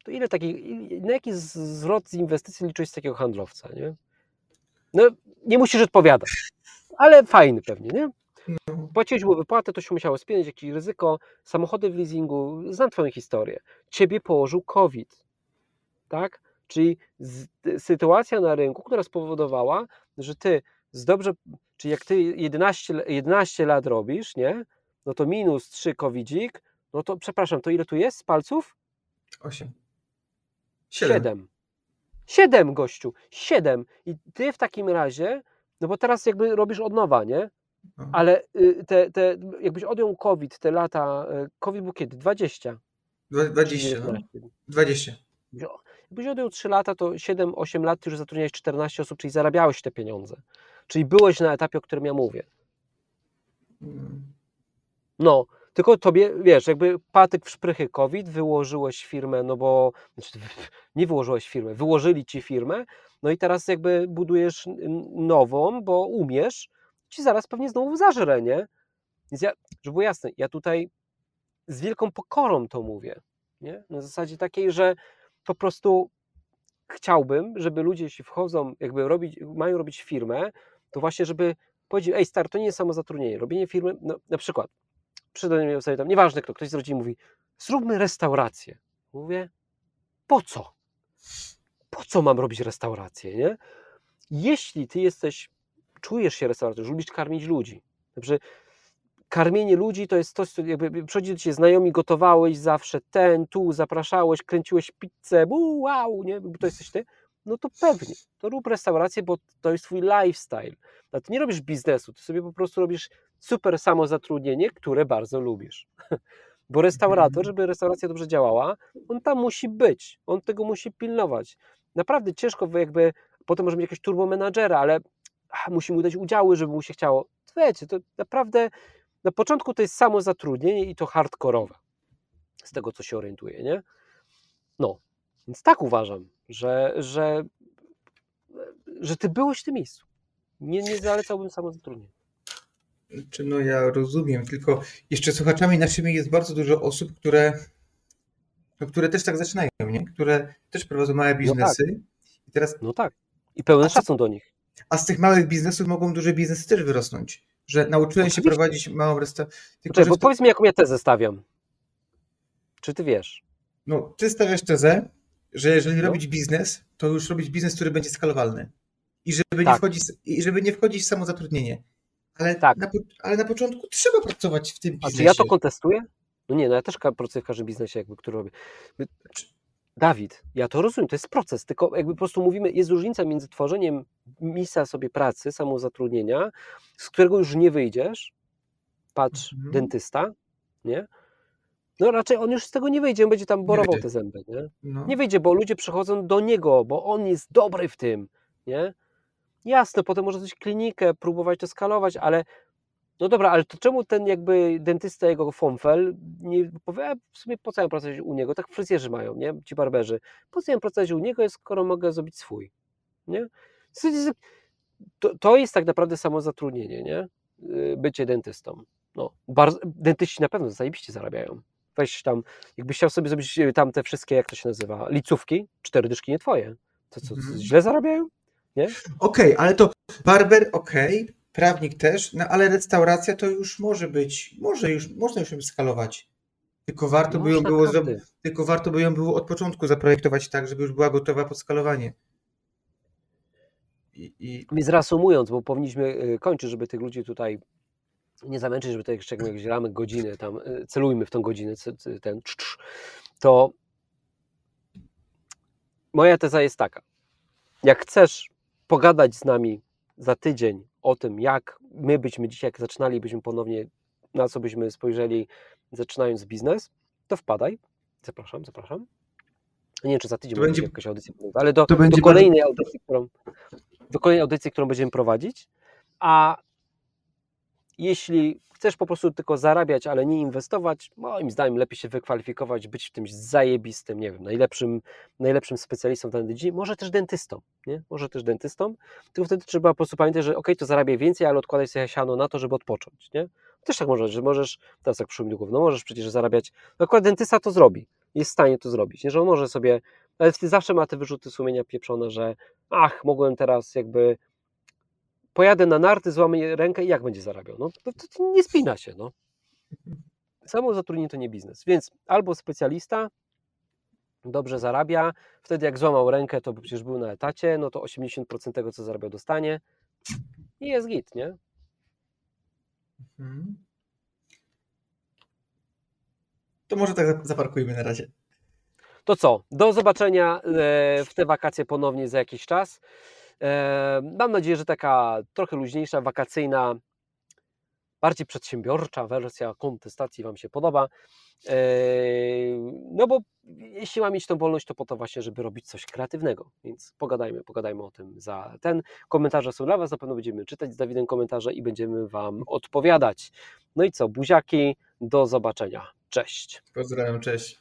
to ile takich, na jaki zwrot z inwestycji liczyłeś z takiego handlowca, nie? No, nie musisz odpowiadać, ale fajny pewnie, nie? No. Płaciłeś mu wypłatę, to się musiało spiąć, jakieś ryzyko, samochody w leasingu, znam twoją historię. Ciebie położył COVID, tak? Czyli z, sytuacja na rynku, która spowodowała, że ty z dobrze, czyli jak ty 11, l- 11 lat robisz, nie? No to minus 3 covidzik, no to przepraszam, to ile tu jest z palców? 8. 7. 7, gościu, 7. I ty w takim razie, no bo teraz jakby robisz od nowa, nie? No. Ale y, te, te, jakbyś odjął COVID, te lata, y, COVID był kiedy? 20. Dwa- czy 20, no. 19? 20. Jakbyś odjął 3 lata, to 7-8 lat już zatrudniałeś 14 osób, czyli zarabiałeś te pieniądze. Czyli byłeś na etapie, o którym ja mówię. Mm. No, tylko tobie, wiesz, jakby patyk w szprychy COVID, wyłożyłeś firmę, no bo, znaczy, nie wyłożyłeś firmę, wyłożyli ci firmę, no i teraz jakby budujesz nową, bo umiesz, ci zaraz pewnie znowu zażre, nie? Więc ja, żeby było jasne, ja tutaj z wielką pokorą to mówię, nie? Na zasadzie takiej, że po prostu chciałbym, żeby ludzie, jeśli wchodzą, jakby robić, mają robić firmę, to właśnie, żeby powiedzieć, ej stary, to nie jest samo zatrudnienie, robienie firmy, no, na przykład, przyszedł do mnie sobie tam, nieważne kto, ktoś z rodziny mówi, zróbmy restaurację. Mówię, po co? Po co mam robić restaurację, nie? Jeśli ty jesteś, czujesz się restauratorem, lubisz karmić ludzi, znaczy karmienie ludzi to jest coś, co jakby przychodzi do ciebie znajomi, gotowałeś zawsze ten, tu, zapraszałeś, kręciłeś pizzę, bu, wow, nie, bo to jesteś ty, no to pewnie, to rób restaurację, bo to jest twój lifestyle. A ty nie robisz biznesu, ty sobie po prostu robisz super samozatrudnienie, które bardzo lubisz. Bo restaurator, żeby restauracja dobrze działała, on tam musi być, on tego musi pilnować. Naprawdę ciężko jakby, potem może mieć jakiegoś turbomenadżera, ale ach, musi mu dać udziały, żeby mu się chciało. Wiecie, to naprawdę na początku to jest samo zatrudnienie i to hardkorowe, z tego co się orientuję, nie? No, więc tak uważam, że, że, że ty byłeś w tym miejscu. Nie, nie zalecałbym samozatrudnienia. Czy no ja rozumiem, tylko jeszcze słuchaczami naszymi jest bardzo dużo osób, które, no, które też tak zaczynają, nie? Które też prowadzą małe biznesy. I teraz No tak. I pełen szacun do nich. A z tych małych biznesów mogą duże biznesy też wyrosnąć. Że nauczyłem się Oczywiście. prowadzić małą restaurację. Tylko, Czekaj, że bo to, powiedz mi, jaką ja tezę stawiam. Czy ty wiesz? no, ty stawiasz tezę, że jeżeli No. robić biznes, to już robić biznes, który będzie skalowalny. I żeby, nie, Tak. wchodzić, I żeby nie wchodzić w samozatrudnienie. Ale, Tak. na, ale na początku trzeba pracować w tym A biznesie. czy ja to kontestuję? No nie, no ja też pracuję w każdym biznesie, jakby, który robię. Dawid, ja to rozumiem, to jest proces, tylko jakby po prostu mówimy, jest różnica między tworzeniem miejsca sobie pracy, samozatrudnienia, z którego już nie wyjdziesz, patrz, Mhm. dentysta, nie? No raczej on już z tego nie wyjdzie, on będzie tam borował te zęby, nie? No. Nie wyjdzie, bo ludzie przychodzą do niego, bo on jest dobry w tym, nie? Jasne, potem może coś klinikę, próbować to skalować, ale no dobra, ale to czemu ten jakby dentysta, jego fomfel nie powie, w sumie po mam pracować u niego? Tak fryzjerzy mają, nie? Ci barberzy. Po co ja mam pracować u niego, skoro mogę zrobić swój, nie? To, to jest tak naprawdę samozatrudnienie, nie? Y, Bycie dentystą. No, bardzo, dentyści na pewno zajebiście zarabiają. Weź tam, jakbyś chciał sobie zrobić y, tam te wszystkie, jak to się nazywa, licówki, cztery dyszki nie twoje. To co, Mhm. źle zarabiają? Okej, ale to barber, okej, prawnik też, no ale restauracja to już może być, może już, można już ją skalować. Tylko warto, by ją było, każdy. tylko warto by ją było od początku zaprojektować tak, żeby już była gotowa pod skalowanie. I, i Więc reasumując, bo powinniśmy y, kończyć, żeby tych ludzi tutaj nie zamęczyć, żeby tutaj jeszcze jakieś ramy godziny, tam y, celujmy w tą godzinę, ten cz, to moja teza jest taka. Jak chcesz pogadać z nami za tydzień o tym, jak my byśmy dzisiaj, jak zaczynalibyśmy ponownie, na co byśmy spojrzeli, zaczynając biznes, to wpadaj. Zapraszam, zapraszam. Nie wiem, czy za tydzień To będzie jakaś audycja, ale do, do kolejnej audycji, którą, do kolejnej audycji, którą będziemy prowadzić. A jeśli chcesz po prostu tylko zarabiać, ale nie inwestować, moim zdaniem lepiej się wykwalifikować, być w tym zajebistym, nie wiem, najlepszym, najlepszym specjalistą w danej dziedzinie, może też dentystą, nie? Może też dentystą, tylko wtedy trzeba po prostu pamiętać, że ok, to zarabiaj więcej, ale odkładaj sobie siano na to, żeby odpocząć, nie? Też tak możesz, że możesz, teraz jak przyszło mi do no możesz przecież zarabiać, no akurat dentysta to zrobi, jest w stanie to zrobić, nie? Że on może sobie, ale wtedy zawsze ma te wyrzuty sumienia pieprzone, że ach, mogłem teraz jakby pojadę na narty, złamię rękę i jak będzie zarabiał? No to, to, nie spina się, no. Samo zatrudnienie to nie biznes, więc albo specjalista dobrze zarabia, wtedy jak złamał rękę, to przecież był na etacie, no to 80% tego, co zarabiał, dostanie i jest git, nie? Mhm. To może tak zaparkujmy na razie. To co? Do zobaczenia e, w te wakacje ponownie za jakiś czas. Mam nadzieję, że taka trochę luźniejsza, wakacyjna, bardziej przedsiębiorcza wersja kontestacji Wam się podoba. No bo jeśli mam mieć tą wolność, to po to właśnie, żeby robić coś kreatywnego. Więc pogadajmy, pogadajmy o tym za ten. Komentarze są dla Was, na pewno będziemy czytać z Dawidem komentarze i będziemy Wam odpowiadać. No i co, buziaki, do zobaczenia. Cześć. Pozdrawiam, cześć.